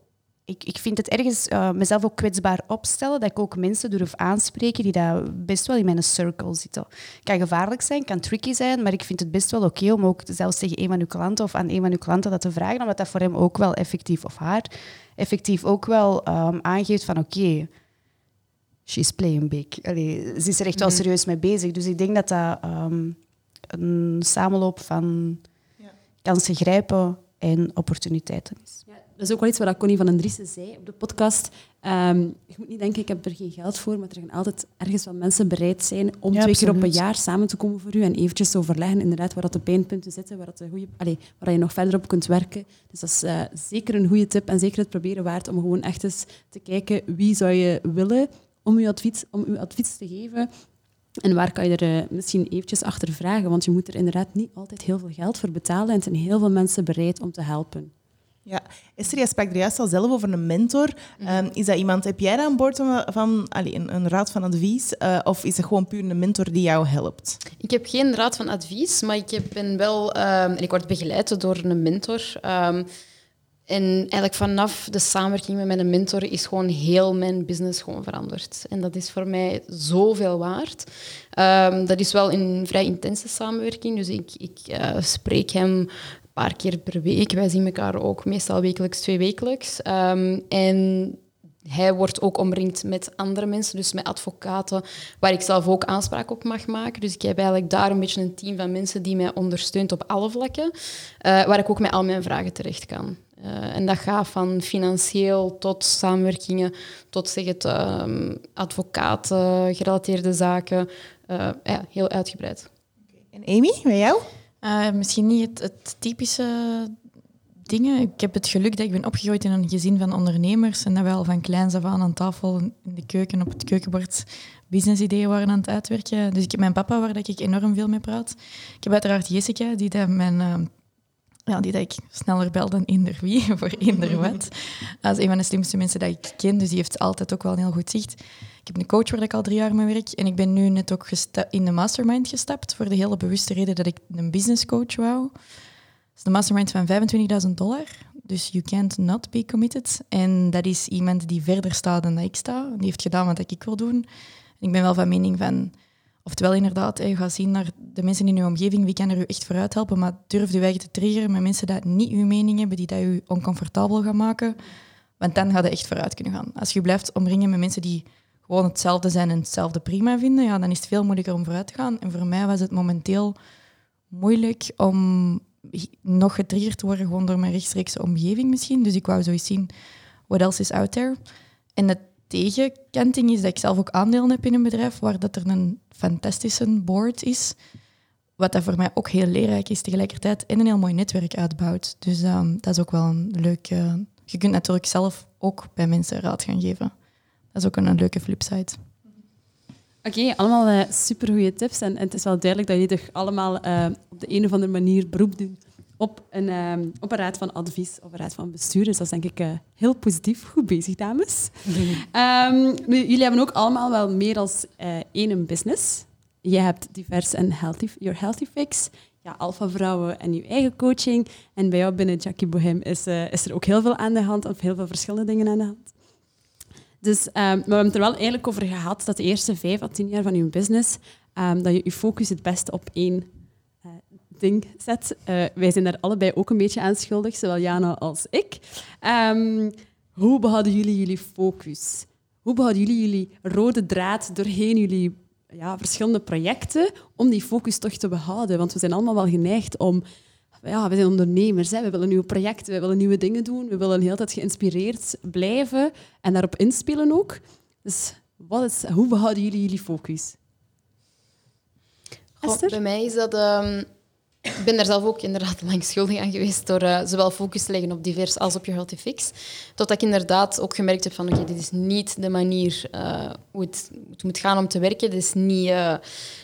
Ik, ik vind het ergens uh, mezelf ook kwetsbaar opstellen, dat ik ook mensen durf aanspreken die daar best wel in mijn circle zitten. kan gevaarlijk zijn, kan tricky zijn, maar ik vind het best wel oké okay om ook zelfs tegen een van uw klanten of aan een van uw klanten dat te vragen, omdat dat voor hem ook wel effectief, of haar, effectief ook wel um, aangeeft van oké, okay, she's playing big. Allee, ze is er echt wel serieus mee bezig. Dus ik denk dat dat um, een samenloop van ja. kansen grijpen en opportuniteiten is. Dat is ook wel iets wat Connie van den Driessen zei op de podcast. Um, je moet niet denken, ik heb er geen geld voor, maar er gaan altijd ergens wel mensen bereid zijn om Ja, twee keer op een jaar samen te komen voor u en eventjes te overleggen inderdaad waar dat de pijnpunten zitten, waar, dat de goeie, allee, waar je nog verder op kunt werken. Dus dat is eh, zeker een goede tip en zeker het proberen waard om gewoon echt eens te kijken wie zou je willen om uw advies, om uw advies te geven. En waar kan je er eh, misschien eventjes achter vragen? Want je moet er inderdaad niet altijd heel veel geld voor betalen. En er zijn heel veel mensen bereid om te helpen. Ja, Esther, jij sprak er juist al zelf over een mentor. Um, is dat iemand, heb jij daar aan boord van, een, een raad van advies? Uh, of is het gewoon puur een mentor die jou helpt? Ik heb geen raad van advies, maar ik heb- ben wel... ehm, en ik word begeleid door een mentor. ehm, en eigenlijk vanaf de samenwerking met mijn mentor is gewoon heel mijn business gewoon veranderd. En dat is voor mij zoveel waard. Ehm, dat is wel een vrij intense samenwerking. Dus ik, ik eh, spreek hem paar keer per week. Wij zien elkaar ook meestal wekelijks, twee wekelijks. Ehm, en hij wordt ook omringd met andere mensen, dus met advocaten, waar ik zelf ook aanspraak op mag maken. Dus ik heb eigenlijk daar een beetje een team van mensen die mij ondersteunt op alle vlakken, eh, waar ik ook met al mijn vragen terecht kan. Eh, en dat gaat van financieel tot samenwerkingen, tot zeg het, ehm, advocaten, gerelateerde zaken. Eh, ja, heel uitgebreid. En Amy, bij jou? Uh, misschien niet het, typische dingen. Ik heb het geluk dat ik ben opgegroeid in een gezin van ondernemers en dat we al van kleins af aan aan tafel in de keuken, op het keukenbord, businessideeën waren aan het uitwerken. Dus ik heb mijn papa, waar ik enorm veel mee praat. Ik heb uiteraard Jessica, die dat mijn... Ja, die dat ik sneller bel dan eender wie, voor eender wat. Dat is een van de slimste mensen dat ik ken, dus die heeft altijd ook wel een heel goed zicht. Ik heb een coach waar ik al drie jaar mee werk en ik ben nu net ook in de mastermind gestapt voor de hele bewuste reden dat ik een business coach wou. Dat is de mastermind van 25.000 dollar, dus you can't not be committed. En dat is iemand die verder staat dan ik sta. Die heeft gedaan wat ik wil doen. En ik ben wel van mening van, Oftewel inderdaad, je gaat zien naar de mensen in je omgeving, wie kan er u echt vooruit helpen, maar durf je eigen te triggeren met mensen die niet uw mening hebben, die dat u oncomfortabel gaan maken. Want dan gaat je echt vooruit kunnen gaan. Als je blijft omringen met mensen die gewoon hetzelfde zijn en hetzelfde prima vinden, ja, dan is het veel moeilijker om vooruit te gaan. En voor mij was het momenteel moeilijk om nog getriggerd te worden gewoon door mijn rechtstreekse omgeving misschien. Dus ik wou zoiets zien, what else is out there? En tegenkanting is dat ik zelf ook aandelen heb in een bedrijf waar dat er een fantastische board is. Wat dat voor mij ook heel leerrijk is tegelijkertijd en een heel mooi netwerk uitbouwt. Dus um, dat is ook wel een leuk... Je kunt natuurlijk zelf ook bij mensen raad gaan geven. Dat is ook een, leuke flipside. Oké, allemaal uh, supergoeie tips. En, het is wel duidelijk dat je toch allemaal uh, op de een of andere manier beroep doet op een, um, op een raad van advies of een raad van bestuur. Dus dat is denk ik uh, heel positief. Goed bezig, dames. um, nu, jullie hebben ook allemaal wel meer dan één business. Je hebt divers en healthy, your healthy fix, ja, alpha vrouwen en je eigen coaching. En bij jou binnen Jackie Bohem is, is er ook heel veel aan de hand, of heel veel verschillende dingen aan de hand. Dus um, maar we hebben het er wel eigenlijk over gehad dat de eerste vijf à tien jaar van je business, dat je je focus het beste op één ding zet. Uh, wij zijn daar allebei ook een beetje aan schuldig, zowel Jana als ik. Um, hoe behouden jullie jullie focus? Hoe behouden jullie jullie rode draad doorheen jullie ja, verschillende projecten om die focus toch te behouden? Want we zijn allemaal wel geneigd om ja, we zijn ondernemers. Hè. We willen nieuwe projecten, we willen nieuwe dingen doen. We willen de hele tijd geïnspireerd blijven en daarop inspelen ook. Dus wat is, hoe behouden jullie jullie focus? Goh, bij mij is dat... Um, ik ben daar zelf ook inderdaad lang schuldig aan geweest door uh, zowel focus te leggen op divers als op je healthy fix. Totdat ik inderdaad ook gemerkt heb van oké, dit is niet de manier uh, hoe het, het, moet gaan om te werken. Dit is niet, uh,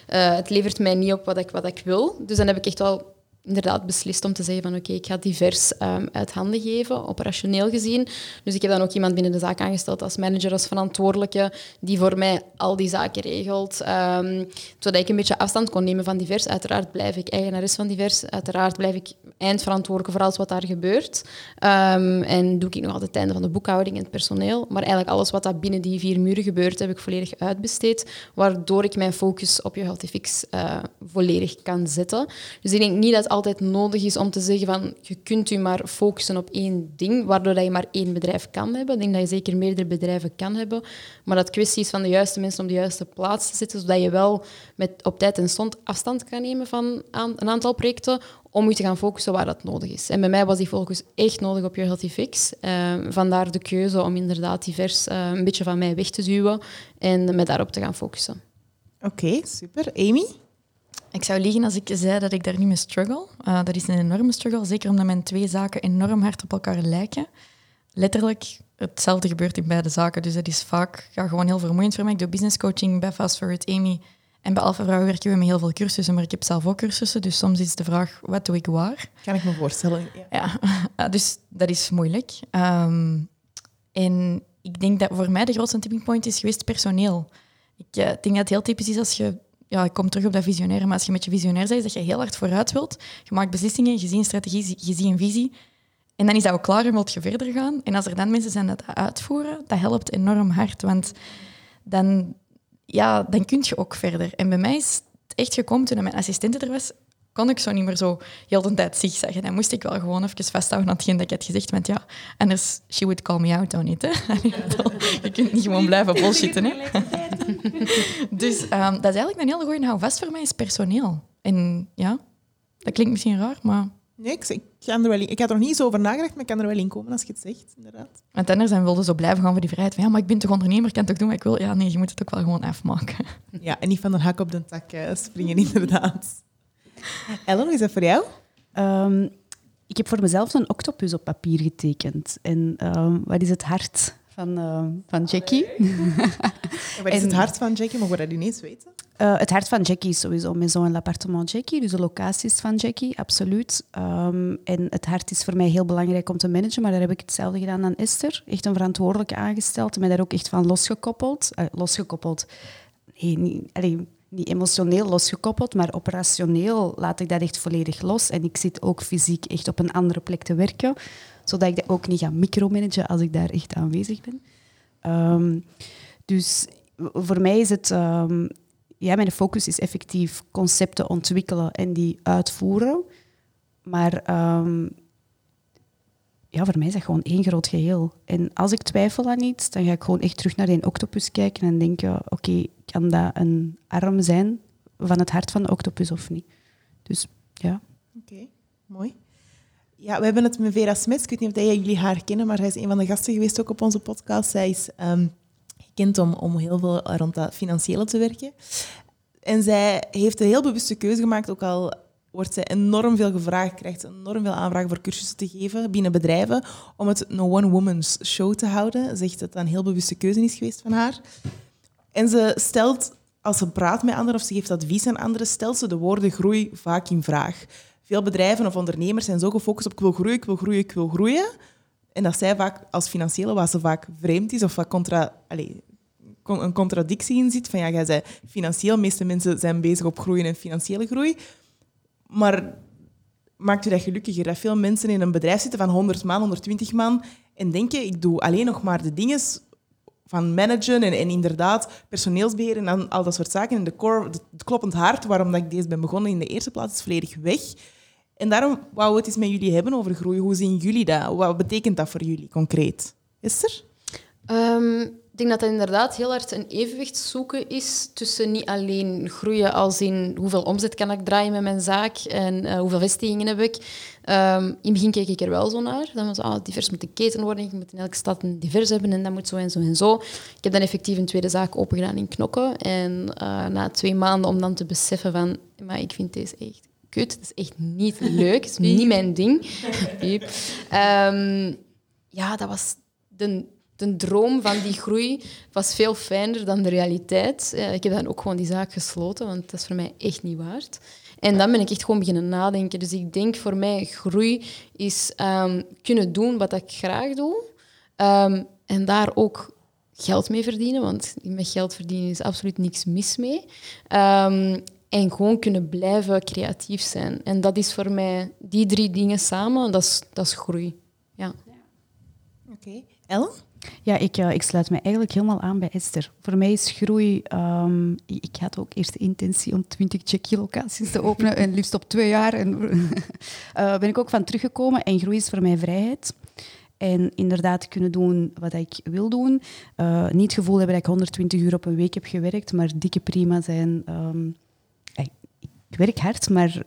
het levert mij niet op wat ik, wat ik wil. Dus dan heb ik echt wel inderdaad beslist om te zeggen van oké, ik ga divers um, uit handen geven, operationeel gezien. Dus ik heb dan ook iemand binnen de zaak aangesteld als manager, als verantwoordelijke, die voor mij al die zaken regelt. Um, zodat ik een beetje afstand kon nemen van divers. Uiteraard blijf ik eigenares van divers. Uiteraard blijf ik eindverantwoordelijke voor alles wat daar gebeurt. Um, en doe ik nog altijd het einde van de boekhouding en het personeel. Maar eigenlijk alles wat daar binnen die vier muren gebeurt, heb ik volledig uitbesteed. Waardoor ik mijn focus op je Fix uh, volledig kan zetten. Dus ik denk niet dat altijd nodig is om te zeggen van je kunt je maar focussen op één ding, waardoor dat je maar één bedrijf kan hebben. Ik denk dat je zeker meerdere bedrijven kan hebben, maar dat kwestie is van de juiste mensen op de juiste plaats te zitten, zodat je wel met, op tijd en stond afstand kan nemen van een aantal projecten om je te gaan focussen waar dat nodig is. En bij mij was die focus echt nodig op je Healthy Fix. Uh, vandaar de keuze om inderdaad divers uh, een beetje van mij weg te duwen en me daarop te gaan focussen. Oké, okay, super. Amy? Ik zou liegen als ik zei dat ik daar niet mee struggle. Uh, dat is een enorme struggle, zeker omdat mijn twee zaken enorm hard op elkaar lijken. Letterlijk hetzelfde gebeurt in beide zaken. Dus dat is vaak ja, gewoon heel vermoeiend voor mij. Ik doe business coaching bij Fast Forward Amy. En bij Alpha Vrouw werken we met heel veel cursussen, maar ik heb zelf ook cursussen. Dus soms is de vraag, wat doe ik waar? Kan ik me voorstellen. Ja, ja dus dat is moeilijk. Um, en ik denk dat voor mij de grootste tipping point is geweest personeel. Ik uh, denk dat het heel typisch is als je ja, ik kom terug op dat visionaire, maar als je met je visionair bent, dat je heel hard vooruit wilt. Je maakt beslissingen, je ziet een strategie, je ziet een visie. En dan is dat ook klaar en wilt je verder gaan. En als er dan mensen zijn dat dat uitvoeren, dat helpt enorm hard. Want dan, ja, dan kun je ook verder. En bij mij is het echt gekomen toen mijn assistente er was, kon ik zo niet meer zo heel de tijd zeggen. Dan moest ik wel gewoon even vasthouden aan hetgeen dat ik had gezegd. Want ja, anders, she would call me out on it. Hè? je kunt niet gewoon blijven bullshitten. Hè? dus um, dat is eigenlijk een hele goede houvast voor mij, is personeel. En ja, dat klinkt misschien raar, maar... Nee, ik, ik, kan er wel in, ik had er nog niet zo over nagedacht, maar ik kan er wel in komen als je het zegt, inderdaad. Want anders dan wilde zo blijven gaan voor die vrijheid. Van, ja, maar ik ben toch ondernemer, ik kan toch doen wat ik wil? Ja, nee, je moet het ook wel gewoon afmaken. Ja, en niet van de hak op de tak springen, inderdaad. Ellen, hoe is dat voor jou? Um, ik heb voor mezelf een octopus op papier getekend. En um, wat is het hart van, uh, van Jackie? wat is het hart van Jackie? Mogen we dat ineens weten? Uh, het hart van Jackie is sowieso Maison l'appartement Jackie, dus de locaties van Jackie, absoluut. Um, en het hart is voor mij heel belangrijk om te managen, maar daar heb ik hetzelfde gedaan aan Esther. Echt een verantwoordelijke aangesteld, mij daar ook echt van losgekoppeld. Uh, losgekoppeld. Nee, niet, allee, niet emotioneel losgekoppeld, maar operationeel laat ik dat echt volledig los. En ik zit ook fysiek echt op een andere plek te werken, zodat ik dat ook niet ga micromanagen als ik daar echt aanwezig ben. Um, dus voor mij is het... Um, ja, mijn focus is effectief concepten ontwikkelen en die uitvoeren. Maar ehm, ja, voor mij is dat gewoon één groot geheel. En als ik twijfel aan iets, dan ga ik gewoon echt terug naar die octopus kijken en denken, oké, kan dat een arm zijn van het hart van de octopus of niet? Dus ja. Oké, mooi. Ja, we hebben het met Vera Smits. Ik weet niet of jullie haar kennen, maar hij is een van de gasten geweest ook op onze podcast. Zij is um, gekend om, om heel veel rond dat financiële te werken. En zij heeft een heel bewuste keuze gemaakt, ook al wordt zij enorm veel gevraagd, krijgt enorm veel aanvragen voor cursussen te geven binnen bedrijven, om het No One Woman's Show te houden. Zegt dat dat een heel bewuste keuze is geweest van haar. En ze stelt, als ze praat met anderen of ze geeft advies aan anderen, stelt ze de woorden groei vaak in vraag. Veel bedrijven of ondernemers zijn zo gefocust op ik wil groeien, ik wil groeien, ik wil groeien. En dat zij vaak als financiële, wat ze vaak vreemd is of wat contra, allez, een contradictie in zit. Van ja, jij zei financieel, de meeste mensen zijn bezig op groeien en financiële groei. Maar maakt u dat gelukkiger? Dat veel mensen in een bedrijf zitten van 100 man, 120 man en denken, ik doe alleen nog maar de dingen van managen en, en inderdaad personeelsbeheer en al dat soort zaken. En de core, het kloppend hart, waarom dat ik deze ben begonnen in de eerste plaats, is volledig weg. En daarom wou we het eens met jullie hebben over groei. Hoe zien jullie dat? Wat betekent dat voor jullie concreet? Esther? Um, ik denk dat het inderdaad heel hard een evenwicht zoeken is tussen niet alleen groeien als in hoeveel omzet kan ik draaien met mijn zaak en uh, hoeveel vestigingen heb ik. Um, in het begin keek ik er wel zo naar. Dan was ah, divers moet een keten worden, je moet in elke stad een divers hebben en dat moet zo en zo en zo. Ik heb dan effectief een tweede zaak opengedaan in Knokken. En uh, na twee maanden om dan te beseffen van, maar ik vind deze echt kut, het is echt niet leuk, het is niet mijn ding. um, ja, dat was de de droom van die groei was veel fijner dan de realiteit. Ik heb dan ook gewoon die zaak gesloten, want dat is voor mij echt niet waard. En dan ben ik echt gewoon beginnen nadenken. Dus ik denk voor mij groei is um, kunnen doen wat ik graag doe. Um, en daar ook geld mee verdienen, want met geld verdienen is absoluut niks mis mee. Um, en gewoon kunnen blijven creatief zijn. En dat is voor mij, die drie dingen samen, dat is, dat is groei. Ja. Oké. Okay. Ellen? Ja, ik, uh, ik sluit me eigenlijk helemaal aan bij Esther. Voor mij is groei... Um, ik had ook eerst de intentie om 20 check-locaties te openen en liefst op twee jaar. En uh, ben ik ook van teruggekomen. En groei is voor mij vrijheid. En inderdaad kunnen doen wat ik wil doen. Uh, niet het gevoel hebben dat ik 120 uur op een week heb gewerkt, maar dikke prima zijn. Um, ik werk hard, maar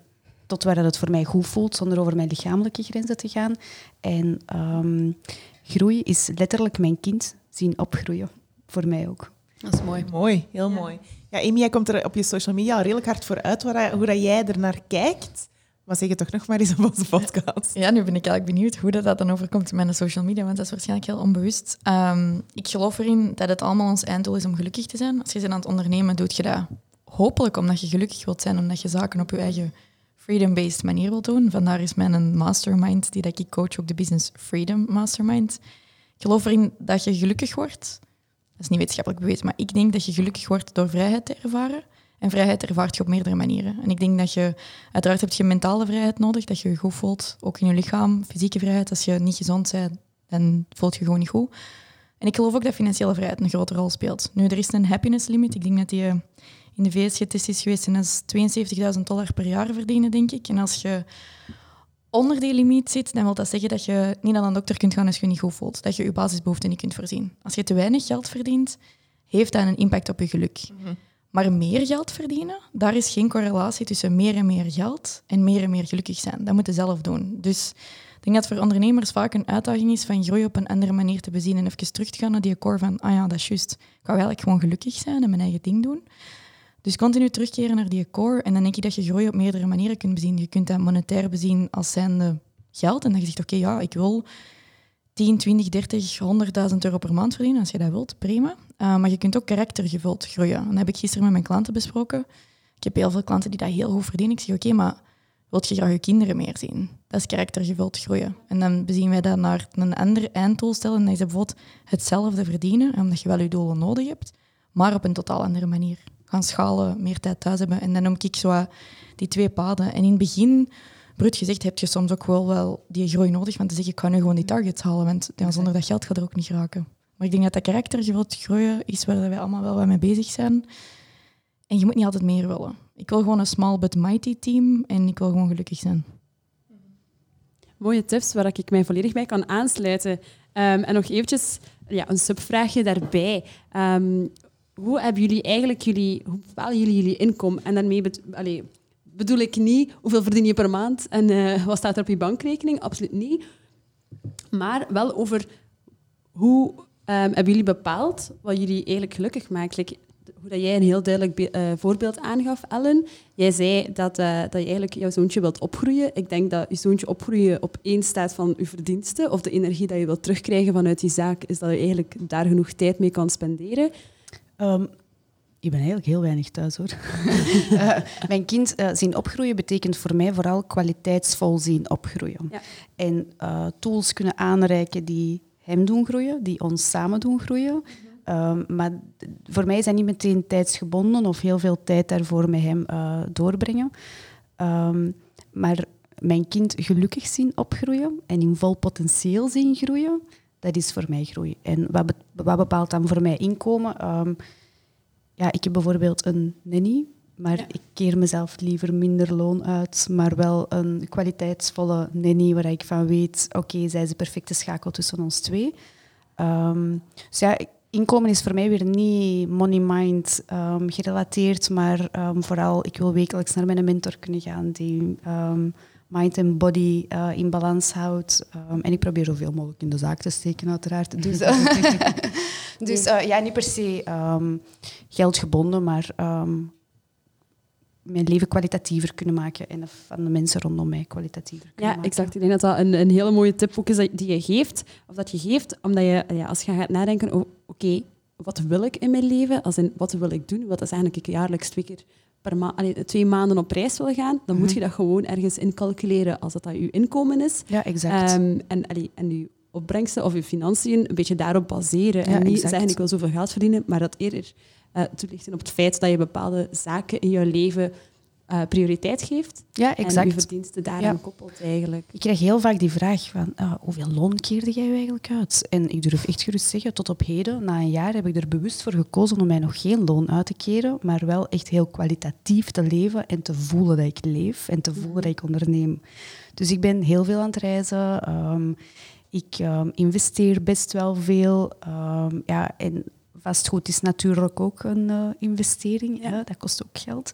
tot waar dat het voor mij goed voelt, zonder over mijn lichamelijke grenzen te gaan. En um, groei is letterlijk mijn kind zien opgroeien. Voor mij ook. Dat is mooi. Mooi, heel mooi. Ja, Amy, jij komt er op je social media redelijk hard voor uit hoe dat jij er naar kijkt. Maar zeg het toch nog maar eens op onze podcast. Ja, nu ben ik eigenlijk benieuwd hoe dat, dat dan overkomt in mijn social media, want dat is waarschijnlijk heel onbewust. Um, ik geloof erin dat het allemaal ons einddoel is om gelukkig te zijn. Als je bent aan het ondernemen, doe je dat hopelijk omdat je gelukkig wilt zijn, omdat je zaken op je eigen freedom-based manier wil doen. Vandaar is mijn mastermind die dat ik coach, ook de Business Freedom Mastermind. Ik geloof erin dat je gelukkig wordt. Dat is niet wetenschappelijk bewezen, maar ik denk dat je gelukkig wordt door vrijheid te ervaren. En vrijheid ervaart je op meerdere manieren. En ik denk dat je, uiteraard heb je mentale vrijheid nodig, dat je je goed voelt, ook in je lichaam, fysieke vrijheid. Als je niet gezond bent, dan voelt je gewoon niet goed. En ik geloof ook dat financiële vrijheid een grote rol speelt. Nu, er is een happiness limit. Ik denk dat die in de VS getest is geweest en dat is 72.000 dollar per jaar verdienen, denk ik. En als je onder die limiet zit, dan wil dat zeggen dat je niet naar een dokter kunt gaan als je je niet goed voelt. Dat je je basisbehoeften niet kunt voorzien. Als je te weinig geld verdient, heeft dat een impact op je geluk. Mhm. Maar meer geld verdienen, daar is geen correlatie tussen meer en meer geld en meer en meer gelukkig zijn. Dat moet je zelf doen. Dus ik denk dat voor ondernemers vaak een uitdaging is van groei op een andere manier te bezien en even terug te gaan naar die core van, ah ja, dat is juist. Ik ga eigenlijk gewoon gelukkig zijn en mijn eigen ding doen. Dus continu terugkeren naar die core. En dan denk ik dat je groei op meerdere manieren kunt bezien. Je kunt dat monetair bezien als zijnde geld. En dan je zegt, oké, ja, ik wil 10, 20, 30, 100.000 euro per maand verdienen. Als je dat wilt, prima. Uh, maar je kunt ook karaktergevuld groeien. En dat heb ik gisteren met mijn klanten besproken. Ik heb heel veel klanten die dat heel goed verdienen. Ik zeg, oké, maar wilt je graag je kinderen meer zien? Dat is karaktergevuld groeien. En dan bezien wij dat naar een ander einddoel stellen. En dat is bijvoorbeeld hetzelfde verdienen, omdat je wel je doelen nodig hebt, maar op een totaal andere manier gaan schalen, meer tijd thuis hebben. En dan noem ik zo die twee paden. En in het begin, bruut gezegd, heb je soms ook wel, wel die groei nodig. Want te zeggen, ik ga nu gewoon die targets halen. Want ja, zonder dat geld gaat er ook niet raken. Maar ik denk dat dat karakter groeien is waar wij allemaal wel mee bezig zijn. En je moet niet altijd meer willen. Ik wil gewoon een small but mighty team en ik wil gewoon gelukkig zijn. Mooie tips waar ik mij volledig bij kan aansluiten. Ehm, en nog eventjes ja, een subvraagje daarbij. Ehm, hoe hebben jullie eigenlijk jullie, hoe bepalen jullie jullie inkomen? En daarmee bet- bedoel ik niet hoeveel verdien je per maand en eh, wat staat er op je bankrekening? Absoluut niet. Maar wel over hoe ehm, hebben jullie bepaald wat jullie eigenlijk gelukkig maakt? Like, hoe dat jij een heel duidelijk eh, voorbeeld aangaf, Ellen. Jij zei dat, eh, dat je eigenlijk jouw zoontje wilt opgroeien. Ik denk dat je zoontje opgroeien op één staat van je verdiensten of de energie dat je wilt terugkrijgen vanuit die zaak, is dat je eigenlijk daar genoeg tijd mee kan spenderen. Ehm, ik ben eigenlijk heel weinig thuis hoor. Eh, mijn kind eh, zien opgroeien betekent voor mij vooral kwaliteitsvol zien opgroeien. Ja. En eh, tools kunnen aanreiken die hem doen groeien, die ons samen doen groeien. Ehm, maar voor mij is dat niet meteen tijdsgebonden of heel veel tijd daarvoor met hem doorbrengen. Ehm, maar mijn kind gelukkig zien opgroeien en in vol potentieel zien groeien, dat is voor mij groei. En wat, be- wat bepaalt dan voor mij inkomen? Ehm, ja, ik heb bijvoorbeeld een nanny, maar ik keer mezelf liever minder loon uit, maar wel een kwaliteitsvolle nanny waar ik van weet, oké, zij is de perfecte schakel tussen ons twee. Ehm, dus ja, inkomen is voor mij weer niet money-mind ehm, gerelateerd, maar ehm, vooral, ik wil wekelijks naar mijn mentor kunnen gaan die mind en body eh, in balans houdt. Ehm, en ik probeer zoveel mogelijk in de zaak te steken, uiteraard. Dus, eh, dus eh, ja, niet per se ehm, geldgebonden, maar ehm, mijn leven kwalitatiever kunnen maken en van de mensen rondom mij kwalitatiever kunnen Ja, maken. exact. Ik denk dat dat een, een hele mooie tip ook is die je geeft. Of dat je geeft omdat je, ja, als je gaat nadenken, oh, oké, wat wil ik in mijn leven? Als in, wat wil ik doen? Wat is eigenlijk ik jaarlijks twee keer per maand, twee maanden op reis wil gaan, dan moet je dat gewoon ergens incalculeren als dat, dat je inkomen is. Ja, exact. Ehm, en, allee, en je opbrengsten of je financiën een beetje daarop baseren. Ja, en niet exact. zeggen ik wil zoveel geld verdienen, maar dat eerder eh toelichten op het feit dat je bepaalde zaken in je leven eh, prioriteit geeft. ja, En je verdiensten daaraan Ja. koppelt eigenlijk. Ik krijg heel vaak die vraag van ah, hoeveel loon keerde jij eigenlijk uit? En ik durf echt gerust zeggen, tot op heden, na een jaar, heb ik er bewust voor gekozen om mij nog geen loon uit te keren, maar wel echt heel kwalitatief te leven en te voelen dat ik leef en te voelen dat ik onderneem. Dus ik ben heel veel aan het reizen. ehm, ik ehm, investeer best wel veel. ehm, ja, en vastgoed is natuurlijk ook een eh, investering. Ja. hè, dat kost ook geld.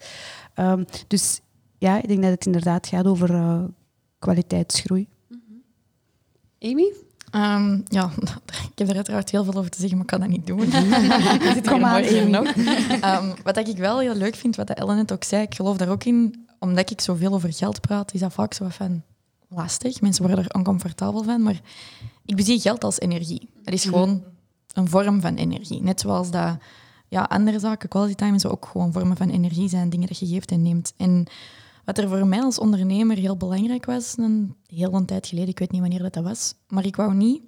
Ehm, dus ja, ik denk dat het inderdaad gaat over eh, kwaliteitsgroei. Amy? Ehm, ja, ik heb er uiteraard heel veel over te zeggen, maar ik kan dat niet doen. Er zit Kom aan, morgen Amy. nog. Ehm, wat ik wel heel leuk vind, wat Ellen net ook zei, ik geloof daar ook in, omdat ik zoveel over geld praat, is dat vaak zo van lastig. Mensen worden er oncomfortabel van, maar ik bezie geld als energie. Het is gewoon een vorm van energie. Net zoals dat ja, andere zaken, quality time, zo ook gewoon vormen van energie zijn, dingen dat je geeft en neemt. En wat er voor mij als ondernemer heel belangrijk was, een heel een tijd geleden, ik weet niet wanneer dat, dat was, maar ik wou niet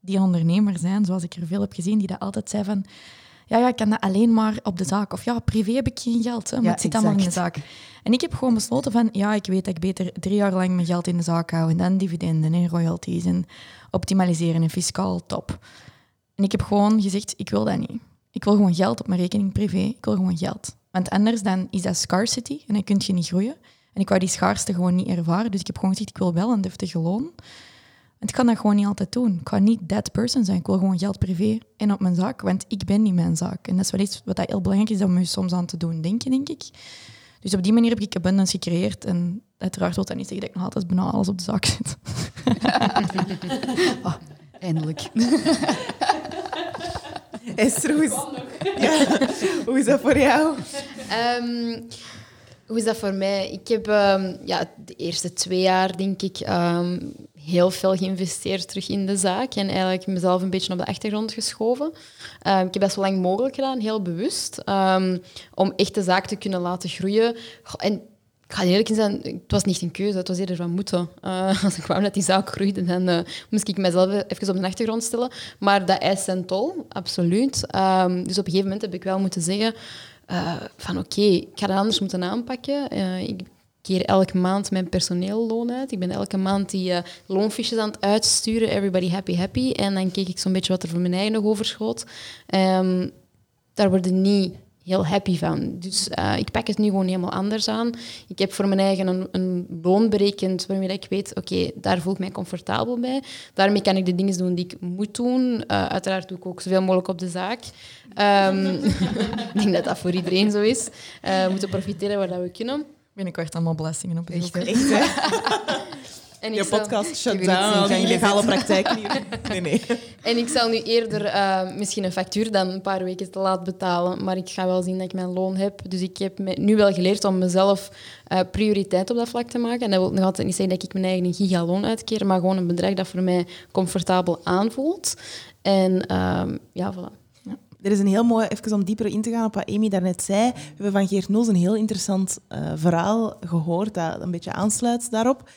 die ondernemer zijn, zoals ik er veel heb gezien, die dat altijd zei van ja, ja, ik kan dat alleen maar op de zaak. Of ja, privé heb ik geen geld, hè, maar Ja, het zit allemaal in de zaak. En ik heb gewoon besloten van, ja, ik weet dat ik beter drie jaar lang mijn geld in de zaak hou en dan dividenden en royalties en optimaliseren en fiscaal top. En ik heb gewoon gezegd, ik wil dat niet. Ik wil gewoon geld op mijn rekening privé. Ik wil gewoon geld. Want anders dan is dat scarcity en dan kun je niet groeien. En ik wou die schaarste gewoon niet ervaren. Dus ik heb gewoon gezegd, ik wil wel een deftige loon. Want ik kan dat gewoon niet altijd doen. Ik kan niet that person zijn. Ik wil gewoon geld privé en op mijn zaak. Want ik ben niet mijn zaak. En dat is wel iets wat dat heel belangrijk is om je soms aan te doen denken, denk ik. Dus op die manier heb ik abundance gecreëerd. En uiteraard wil dat niet zeggen dat ik nog altijd bijna alles op de zaak zit. Eindelijk. Esther, hoe is, ja, hoe is dat voor jou? Ehm, hoe is dat voor mij? Ik heb ehm, ja, de eerste twee jaar, denk ik, ehm, heel veel geïnvesteerd terug in de zaak. En eigenlijk mezelf een beetje op de achtergrond geschoven. Ik heb dat zo lang mogelijk gedaan, heel bewust. om echt de zaak te kunnen laten groeien. En ik ga eerlijk zijn, het was niet een keuze, het was eerder van moeten. Eh, als ik wou dat die zaak groeide, dan eh, moest ik mezelf even op de achtergrond stellen. Maar dat eist zijn tol, absoluut. Ehm, dus op een gegeven moment heb ik wel moeten zeggen eh, van oké, ik ga dat anders moeten aanpakken. Ik keer elke maand mijn personeelloon uit. Ik ben elke maand die loonfiches aan het uitsturen. Everybody happy, happy. En dan keek ik zo'n beetje wat er voor mijn eigen nog overschoot. Ehm, daar worden niet heel happy van. Dus eh, ik pak het nu gewoon helemaal anders aan. Ik heb voor mijn eigen een, een loon berekend waarmee ik weet, oké, daar voel ik mij comfortabel bij. Daarmee kan ik de dingen doen die ik moet doen. Uh, uiteraard doe ik ook zoveel mogelijk op de zaak. Um, ik denk dat dat voor iedereen zo is. Uh, we moeten profiteren waar dat we kunnen. Binnenkort allemaal belastingen op Echt, echt? En je podcast shut down, die legale praktijk hier. Nee, nee. En ik zal nu eerder uh, misschien een factuur dan een paar weken te laat betalen, maar ik ga wel zien dat ik mijn loon heb. Dus ik heb nu wel geleerd om mezelf uh, prioriteit op dat vlak te maken. En dat wil nog altijd niet zeggen dat ik mijn eigen gigaloon uitkeer, maar gewoon een bedrag dat voor mij comfortabel aanvoelt. En uh, ja, voilà. Er is een heel mooi, even om dieper in te gaan op wat Amy daarnet zei. We hebben van Geert Noos een heel interessant uh, verhaal gehoord dat een beetje aansluit daarop.